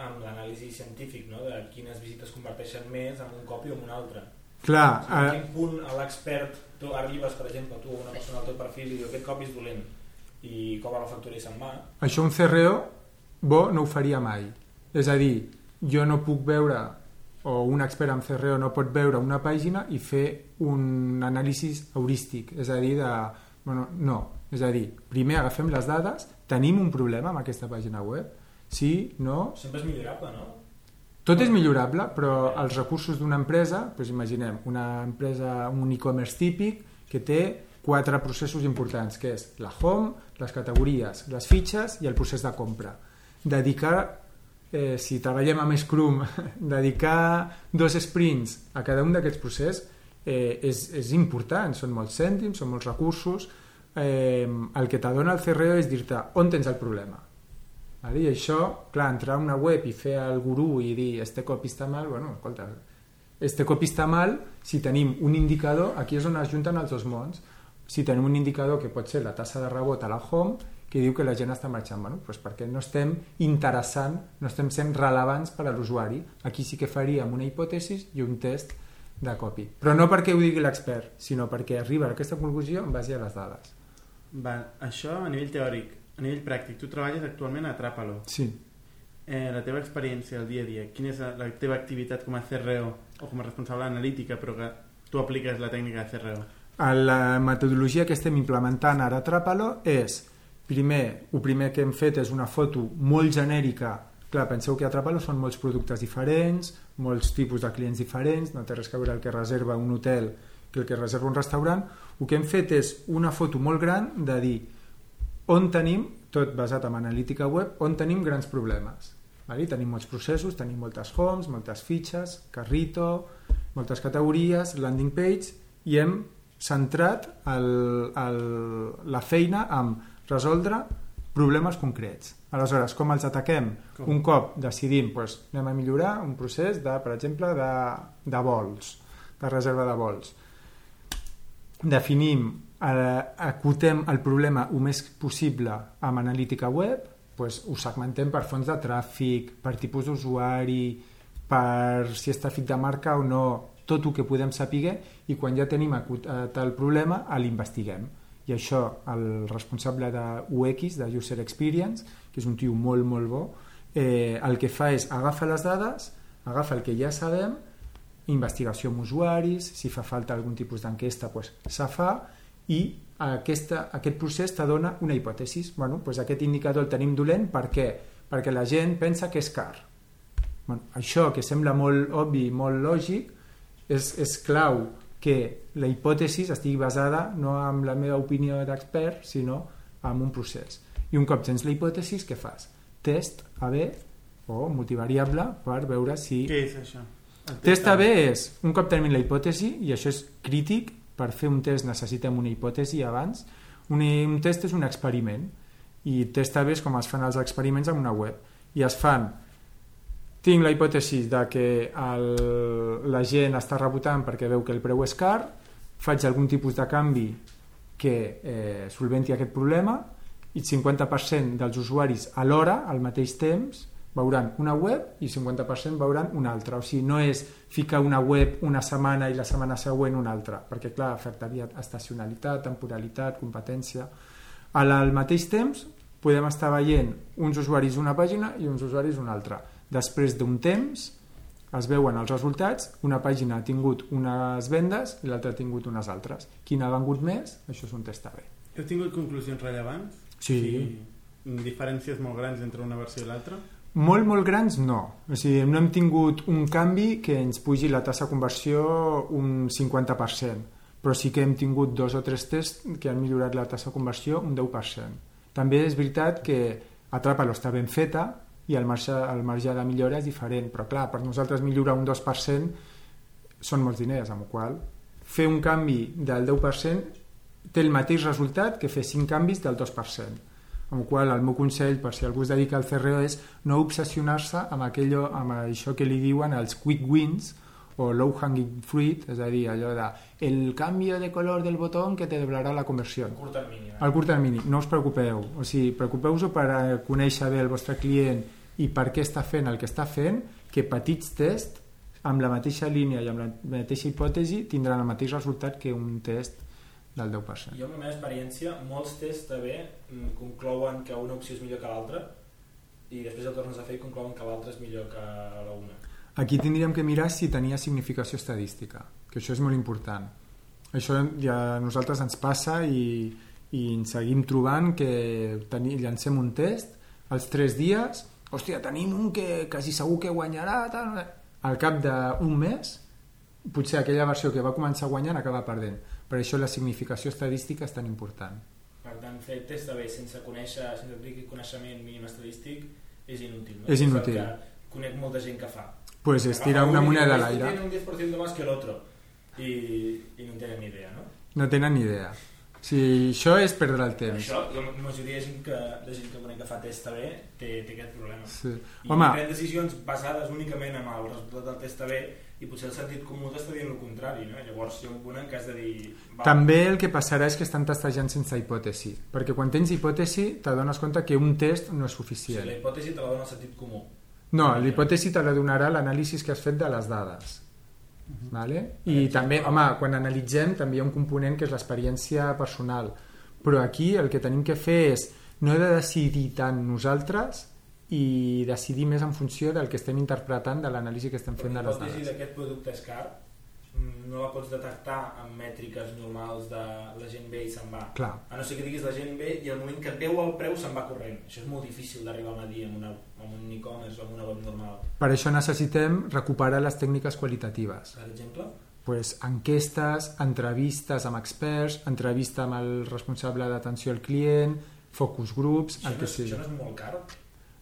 amb l'anàlisi científic, no? de quines visites converteixen més en un copy o en un altre. Clar, a eh, quin punt a l'expert tu arribes, per exemple, tu, una persona al teu perfil i diu aquest copy és dolent i cobra la factura i se'n va, això un CRO bo no ho faria mai. És a dir, jo no puc veure o un expert en CRO no pot veure una pàgina i fer un anàlisi heurístic, és a dir, de, bueno, no, és a dir, primer agafem les dades, tenim un problema amb aquesta pàgina web, sí, no, sempre és millorable, no? Tot és millorable, però els recursos d'una empresa, doncs imaginem, una empresa, un e-commerce típic que té quatre processos importants, que és la home, les categories, les fitxes i el procés de compra. Dedicar, eh, si treballem amb Scrum, dedicar dos sprints a cada un d'aquests processos eh, és, és important, són molts cèntims, són molts recursos, eh, el que t'adona el CRO és dir-te on tens el problema, I això, clar, entrar a una web i fer el gurú i dir este copy està mal, bueno, escolta, este copy està mal si tenim un indicador, aquí és on es junten els dos mons, si tenim un indicador que pot ser la tassa de rebot a la home, que diu que la gent està marxant, bueno, doncs perquè no estem interessant, no estem sent rellevants per a l'usuari. Aquí sí que faríem una hipòtesi i un test de copy. Però no perquè ho digui l'expert, sinó perquè arriba a aquesta conclusió en base a les dades. Va, això a nivell teòric. A nivell pràctic, tu treballes actualment a Trapalo. Sí. Eh, la teva experiència al dia a dia, quina és la, la teva activitat com a CRO o com a responsable analítica, però que tu apliques la tècnica de CRO? La metodologia que estem implementant ara a Trapalo és, primer, el primer que hem fet és una foto molt genèrica Clar, penseu que a Trapalo són molts productes diferents, molts tipus de clients diferents, no té res a veure el que reserva un hotel que el que reserva un restaurant. El que hem fet és una foto molt gran de dir on tenim, tot basat en analítica web, on tenim grans problemes. Vale? Tenim molts processos, tenim moltes homes, moltes fitxes, carrito, moltes categories, landing page, i hem centrat el, el, la feina en resoldre problemes concrets. Aleshores, com els ataquem? Com? Un cop decidim, doncs, anem a millorar un procés, de, per exemple, de, de vols, de reserva de vols. Definim, eh, acotem el problema el més possible amb analítica web, doncs ho segmentem per fonts de tràfic, per tipus d'usuari, per si és tràfic de marca o no, tot el que podem saber i quan ja tenim acotat el problema l'investiguem. I això el responsable de UX, de User Experience que és un tio molt molt bo eh, el que fa és agafa les dades agafa el que ja sabem investigació amb usuaris si fa falta algun tipus d'enquesta pues, se fa i aquesta, aquest procés te dona una hipòtesi bueno, pues aquest indicador el tenim dolent per què? perquè la gent pensa que és car bueno, això que sembla molt obvi molt lògic és, és clau que la hipòtesi estigui basada no amb la meva opinió d'expert sinó en un procés i un cop tens la hipòtesi què fas? test AB o multivariable per veure si Què és això? Test AB és un cop tenim la hipòtesi i això és crític per fer un test necessitem una hipòtesi abans. Un, un test és un experiment i test AB és com es fan els experiments en una web. I es fan. Tinc la hipòtesi de que el, la gent està rebotant perquè veu que el preu és car, faig algun tipus de canvi que eh, solventi aquest problema i 50% dels usuaris alhora, al mateix temps, veuran una web i 50% veuran una altra. O sigui, no és ficar una web una setmana i la setmana següent una altra, perquè clar, afectaria estacionalitat, temporalitat, competència. Al, al mateix temps podem estar veient uns usuaris una pàgina i uns usuaris una altra Després d'un temps es veuen els resultats, una pàgina ha tingut unes vendes i l'altra ha tingut unes altres. Quina ha vengut més? Això és un test AB. Heu tingut conclusions rellevants? Sí. sí. Diferències molt grans entre una versió i l'altra? Molt, molt grans no. O sigui, no hem tingut un canvi que ens pugi la tassa de conversió un 50%, però sí que hem tingut dos o tres tests que han millorat la tassa de conversió un 10%. També és veritat que Atrapa-lo està ben feta, i el marge, el marge de millora és diferent, però clar, per nosaltres millorar un 2% són molts diners, amb el qual fer un canvi del 10% té el mateix resultat que fer 5 canvis del 2%. Amb el qual el meu consell, per si algú es dedica al CRO, és no obsessionar-se amb, aquello, amb això que li diuen els quick wins o low hanging fruit, és a dir, allò de el canvi de color del botó que te doblarà la conversió. A curt termini. Al curt termini, no us preocupeu. O sigui, preocupeu-vos per eh, conèixer bé el vostre client i per què està fent el que està fent, que petits tests amb la mateixa línia i amb la mateixa hipòtesi tindran el mateix resultat que un test del 10%. Jo, amb la meva experiència, molts tests també mm, conclouen que una opció és millor que l'altra i després el tornes a fer i conclouen que l'altra és millor que la una. Aquí tindríem que mirar si tenia significació estadística, que això és molt important. Això ja a nosaltres ens passa i, i ens seguim trobant que teni, llancem un test, als tres dies hòstia, tenim un que quasi segur que guanyarà tal. al cap d'un mes potser aquella versió que va començar guanyant acaba perdent per això la significació estadística és tan important per tant fer test de bé sense conèixer sense tenir coneixement mínim estadístic és inútil no? és inútil que conec molta gent que fa pues es tira una moneda a l'aire tiene un 10% más que el otro y, y no tenen ni idea ¿no? no tenen ni idea si això és perdre el temps. Això, la majoria de gent que, de gent que conec que fa test AB té, té aquest problema. Sí. I Home, pren decisions basades únicament en el resultat del test AB i potser el sentit comú t'està dient el contrari, no? Llavors hi ha un punt en què has de dir... Va. També el que passarà és que estan testejant sense hipòtesi, perquè quan tens hipòtesi t'adones compte que un test no és suficient. Sí, la hipòtesi te la dona el sentit comú. No, l'hipòtesi te la donarà l'anàlisi que has fet de les dades. Vale? I també, home, quan analitzem també hi ha un component que és l'experiència personal però aquí el que tenim que fer és no he de decidir tant nosaltres i decidir més en funció del que estem interpretant de l'anàlisi que estem fent de les dades. L'hipòtesi d'aquest producte és car no la pots detectar amb mètriques normals de la gent ve i se'n va. Clar. A no ser que diguis la gent ve i al moment que veu el preu se'n va corrent. Això és molt difícil d'arribar a medir amb, una, amb un e-commerce o amb una web normal. Per això necessitem recuperar les tècniques qualitatives. Per exemple? Pues, enquestes, entrevistes amb experts, entrevista amb el responsable d'atenció al client, focus groups, això el que no és, sigui. Això no és molt car?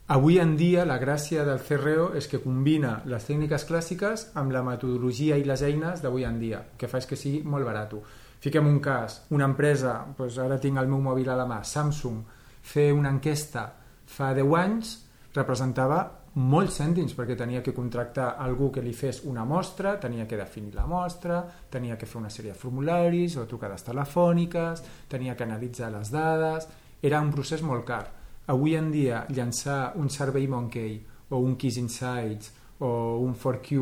Avui en dia la gràcia del CRO és que combina les tècniques clàssiques amb la metodologia i les eines d'avui en dia, que fa que sigui molt barat. Fiquem un cas, una empresa, doncs ara tinc el meu mòbil a la mà, Samsung, fer una enquesta fa 10 anys representava molts cèntims perquè tenia que contractar algú que li fes una mostra, tenia que definir la mostra, tenia que fer una sèrie de formularis o trucades telefòniques, tenia que analitzar les dades, era un procés molt car. Avui en dia llançar un Survey Monkey o un Kiss Insights o un 4Q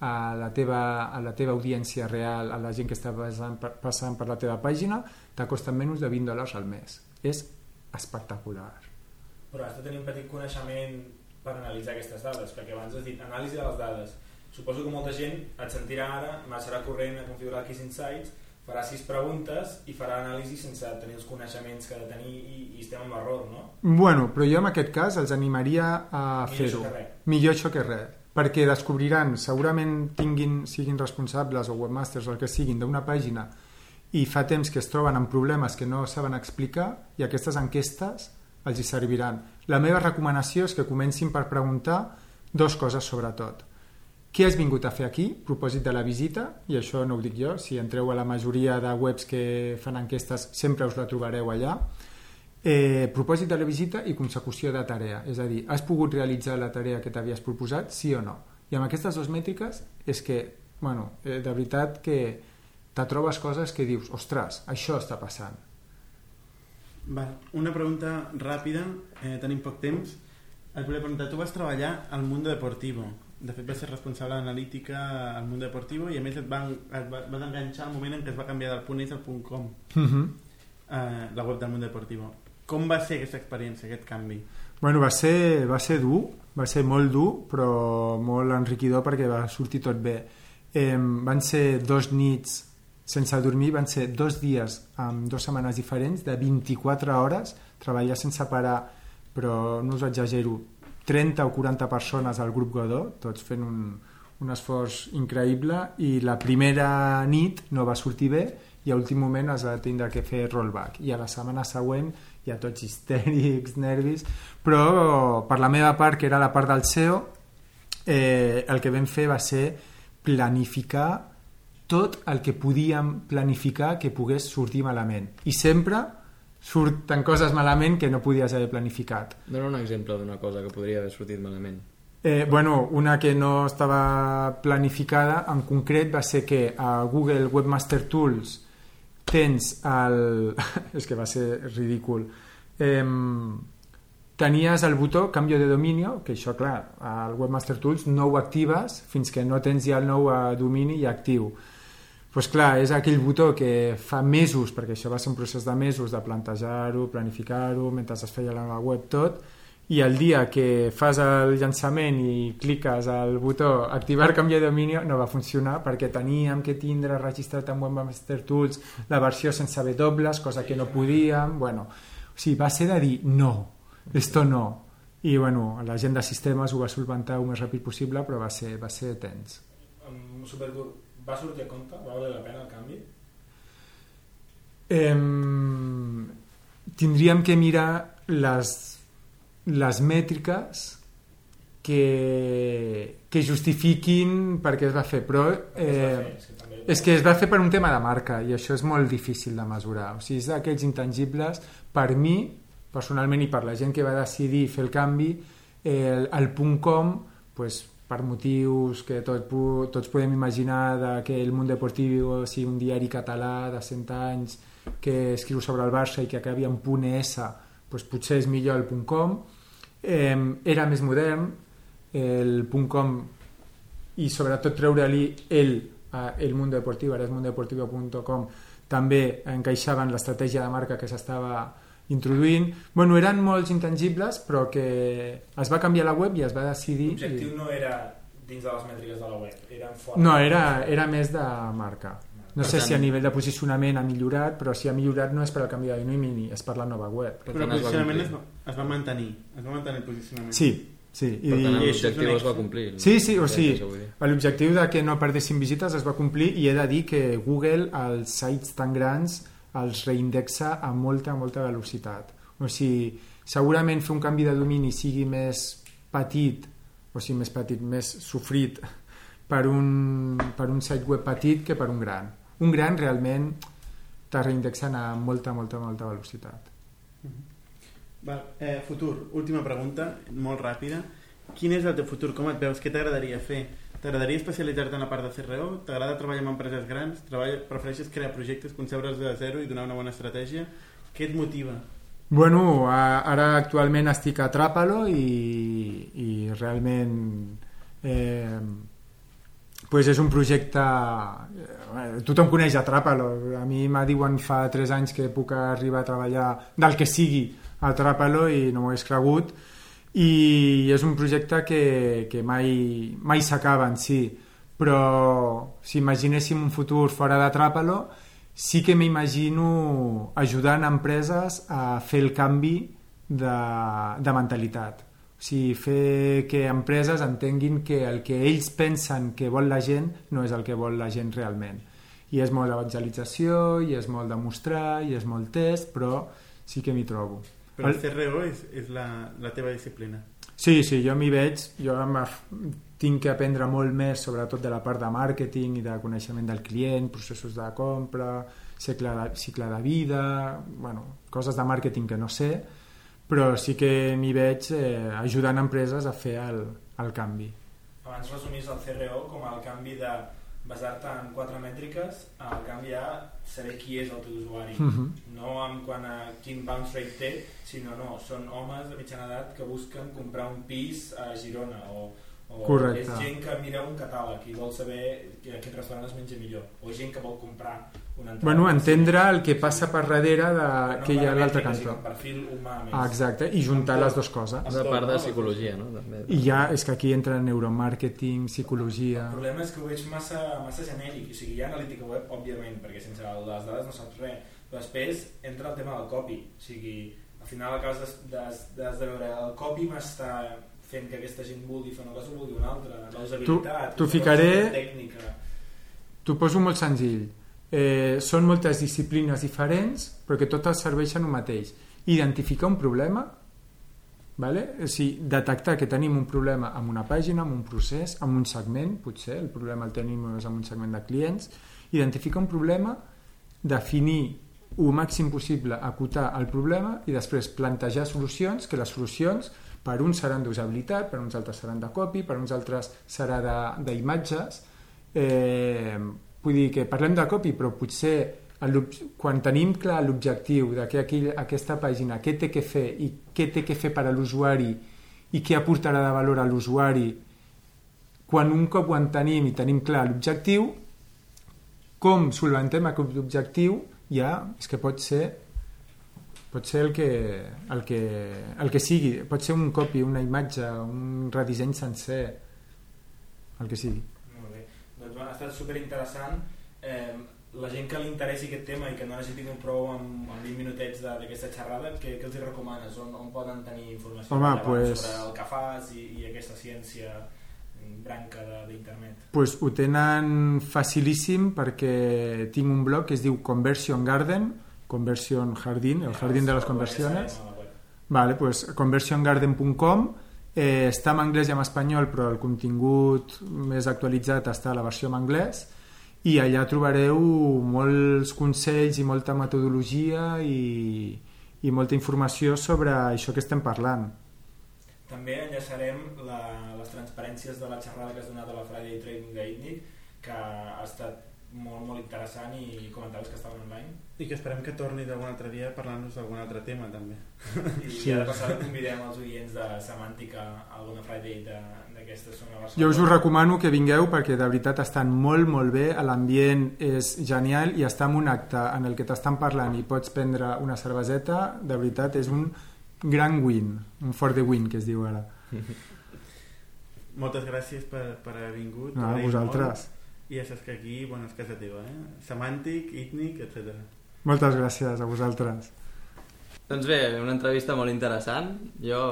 a la teva, a la teva audiència real, a la gent que està passant per, passant per la teva pàgina, t'ha costat menys de 20 dòlars al mes. És espectacular. Però has de tenir un petit coneixement per analitzar aquestes dades, perquè abans has dit anàlisi de les dades. Suposo que molta gent et sentirà ara, serà corrent a configurar Kiss Insights, farà sis preguntes i farà anàlisi sense tenir els coneixements que ha de tenir i, i estem en error, no? Bueno, però jo en aquest cas els animaria a fer-ho. Millor això que res. Perquè descobriran, segurament tinguin, siguin responsables o webmasters o el que siguin d'una pàgina i fa temps que es troben amb problemes que no saben explicar i aquestes enquestes els hi serviran. La meva recomanació és que comencin per preguntar dos coses sobretot. Què has vingut a fer aquí? Propòsit de la visita, i això no ho dic jo, si entreu a la majoria de webs que fan enquestes sempre us la trobareu allà. Eh, propòsit de la visita i consecució de tarea, és a dir, has pogut realitzar la tarea que t'havies proposat, sí o no? I amb aquestes dues mètriques és que, bueno, eh, de veritat que te trobes coses que dius, ostres, això està passant. Val. Una pregunta ràpida, eh, tenim poc temps. Et volia preguntar, tu vas treballar al Mundo Deportivo. De fet, vas ser responsable d'analítica al Mundo Deportivo i a més et, van, et va- vas enganxar al moment en què es va canviar del punt .is al punt .com, Uh -huh. eh, la web del Mundo Deportivo. Com va ser aquesta experiència, aquest canvi? Bueno, va ser, va ser dur, va ser molt dur, però molt enriquidor perquè va sortir tot bé. Eh, van ser dos nits sense dormir, van ser dos dies amb dues setmanes diferents, de 24 hores, treballar sense parar, però no us exagero, 30 o 40 persones al grup Godó, tots fent un, un esforç increïble, i la primera nit no va sortir bé, i a últim moment es va tindre que fer rollback, i a la setmana següent ja tots histèrics, nervis, però per la meva part, que era la part del SEO, eh, el que vam fer va ser planificar tot el que podíem planificar que pogués sortir malament. I sempre surten coses malament que no podies haver planificat. Dona un exemple d'una cosa que podria haver sortit malament. Eh, bueno, una que no estava planificada en concret va ser que a Google Webmaster Tools tens el... és que va ser ridícul. Eh, tenies el botó canvio de dominio, que això, clar, al Webmaster Tools no ho actives fins que no tens ja el nou eh, domini ja actiu. Pues clar, és aquell botó que fa mesos, perquè això va ser un procés de mesos de plantejar-ho, planificar-ho, mentre es feia la web tot, i el dia que fas el llançament i cliques al botó activar canvi de domini no va funcionar perquè teníem que tindre registrat en Webmaster Tools la versió sense W, cosa que no podíem, bueno, o sigui, va ser de dir no, esto no, i bueno, la gent de sistemes ho va solventar el més ràpid possible, però va ser, va ser tens. Um. Va sortir a compte? Va valer la pena el canvi? Em, tindríem que mirar les, les mètriques que, que justifiquin per què es va fer, però eh, és que també... és que es va fer per un tema de marca i això és molt difícil de mesurar. O sigui, és d'aquells intangibles, per mi, personalment i per la gent que va decidir fer el canvi, eh, el, el punt .com, pues, per motius que tot, tots podem imaginar de que el Mundo Deportivo sigui un diari català de 100 anys que escriu sobre el Barça i que acabi en punt .es, pues, potser és millor el .com. Eh, era més modern, el .com i sobretot treure-li el, el Mundo Deportivo, ara és mundodeportivo.com, també encaixava en l'estratègia de marca que s'estava introduint. Bueno, eren molts intangibles, però que es va canviar la web i es va decidir... L'objectiu no era dins de les mètriques de la web, eren fora. No, era, era més de marca. No Per sé tant- si a nivell de posicionament ha millorat, però si ha millorat no és per el canvi de domini, és per la nova web. Per Però el posicionament es va, es va mantenir. Es va mantenir el posicionament. Sí, sí. I, Per tant, I l'objectiu es va complir. Sí, sí, o sigui, l'objectiu de que no perdessin visites es va complir i he de dir que Google els sites tan grans els reindexa a molta, molta velocitat. O sigui, segurament fer un canvi de domini sigui més petit, o sigui, més petit, més sofrit per un, per un site web petit que per un gran. Un gran realment te reindexen a molta, molta, molta velocitat. Va, eh, futur, última pregunta, molt ràpida. Quin és el teu futur? Com et veus? Què t'agradaria fer? T'agradaria especialitzar-te en la part de CRO? T'agrada treballar amb empreses grans? Treballa, prefereixes crear projectes, concebre'ls de zero i donar una bona estratègia? Què et motiva? Bueno, ara actualment estic a Tràpalo i, i realment eh, pues és un projecte eh, tothom coneix a Tràpalo a mi me diuen fa 3 anys que puc arribar a treballar del que sigui a Tràpalo i no m'ho hagués cregut i és un projecte que, que mai, mai s'acaba en si però si imaginéssim un futur fora de Tràpalo sí que m'imagino ajudant empreses a fer el canvi de, de mentalitat. O sigui, fer que empreses entenguin que el que ells pensen que vol la gent no és el que vol la gent realment. I és molt d'evangelització i és molt de mostrar i és molt test però sí que m'hi trobo Però el CRO és, és la, la teva disciplina. Sí, sí, jo m'hi veig, jo tinc que aprendre molt més sobretot de la part de màrqueting i de coneixement del client, processos de compra, cicle de, cicle de vida, bueno, coses de màrqueting que no sé, però sí que m'hi veig eh, ajudant empreses a fer el, el canvi. Abans resumís el CRO com el canvi de basar-te en quatre mètriques al canvi a saber qui és el teu usuari. Mhm. No en quant a quin bounce rate té, sinó no, són homes de mitjana edat que busquen comprar un pis a Girona o, o Correcte. és gent que mira un catàleg i vol saber que aquest restaurant es menja millor o gent que vol comprar una entrada. Bueno, entendre el que passa per darrere de, No que hi ha a l'altre cantó. per perfil humà més. Ah, exacte, i juntar les dues coses. És la part de psicologia, no? També. I ja és que aquí entra neuromàrqueting, psicologia... El problema és que ho veig massa, massa genèric, o sigui, hi ha analítica web, òbviament, perquè sense les dades no saps res, però després entra el tema del copy, o sigui, al final acabes de, de, de, de veure, el copy m'està fent que aquesta gent vulgui fer una cosa o vulgui una altra, la t'ho la ficaré- tècnica... T'ho poso molt senzill. Eh, són moltes disciplines diferents, però que totes serveixen un mateix. Identificar un problema, vale? o sigui, detectar que tenim un problema amb una pàgina, amb un procés, amb un segment, potser el problema el tenim només amb un segment de clients, identificar un problema, definir el màxim possible, acotar el problema i després plantejar solucions, que les solucions per uns seran d'usabilitat, per uns altres seran de copy, per uns altres serà d'imatges, eh, vull dir que parlem de copy però potser l'ob- quan tenim clar l'objectiu de que aquell, aquesta pàgina què té que fer i què té que fer per a l'usuari i què aportarà de valor a l'usuari quan un cop ho entenim i tenim clar l'objectiu com solventem aquest objectiu ja és que pot ser pot ser el que, el que, el que sigui pot ser un copy, una imatge un redisseny sencer el que sigui Molt bé, doncs bueno, ha estat superinteressant. Eh, la gent que li interessi aquest tema i que no hagi tingut prou amb, amb 20 minutets de- d'aquesta xerrada, què, què els hi recomanes? On, on poden tenir informació Home, pues- sobre el que fas i, i aquesta ciència branca de- d'internet? pues ho tenen facilíssim perquè tinc un blog que es diu Conversion Garden Conversion Jardín, el jardín de les conversiones. Vale, pues conversiongarden.com eh, està en anglès i en espanyol però el contingut més actualitzat està a la versió en anglès. I allà trobareu molts consells i molta metodologia i, i molta informació sobre això que estem parlant. També enllaçarem la, les transparències de la xerrada que has donat a la Friday Trading d'ITNIC, que ha estat molt, molt interessant i comentaves que estaven online. I que esperem que torni d'algun altre dia parlant-nos d'algun altre tema, també. I Sí. sí. ara passada convidem els oients de Semàntica a alguna Friday de- d'aquestes zona Barcelona. Jo us ho recomano que vingueu perquè de veritat estan molt molt bé, l'ambient és genial i estar en un acte en el que t'estan parlant i pots prendre una cerveseta, de veritat és un gran win, un for the win que es diu ara. Moltes gràcies per, per haver vingut. No, a vosaltres. molt. I ja saps que aquí, bueno, és casa teva, eh? Semàntic, ítnic, etc. Moltes gràcies a vosaltres. Doncs bé, una entrevista molt interessant. Jo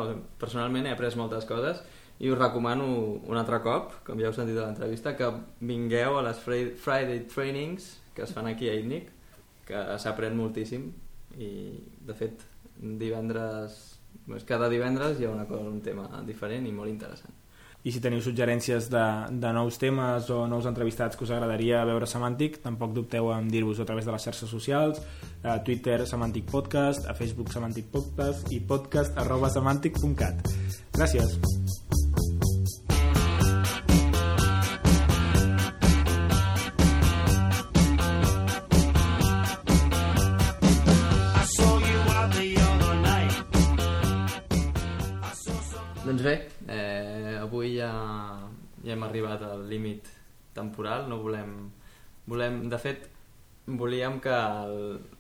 personalment he après moltes coses i us recomano un altre cop, com ja heu sentit a l'entrevista, que vingueu a les Fri- Friday Trainings que es fan aquí a ITNIC, que s'aprèn moltíssim i, de fet, divendres, doncs cada divendres hi ha una cosa, un tema diferent i molt interessant. I si teniu suggerències de, de nous temes o nous entrevistats que us agradaria veure Semàntic, tampoc dubteu en dir-vos a través de les xarxes socials, a Twitter Semàntic Podcast, a Facebook Semàntic Podcast i podcast arroba semàntic.cat. Gràcies. Hem arribat al límit temporal, no volem... volem de fet, volíem que el...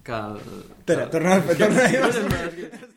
Que el Espera, torna, torna.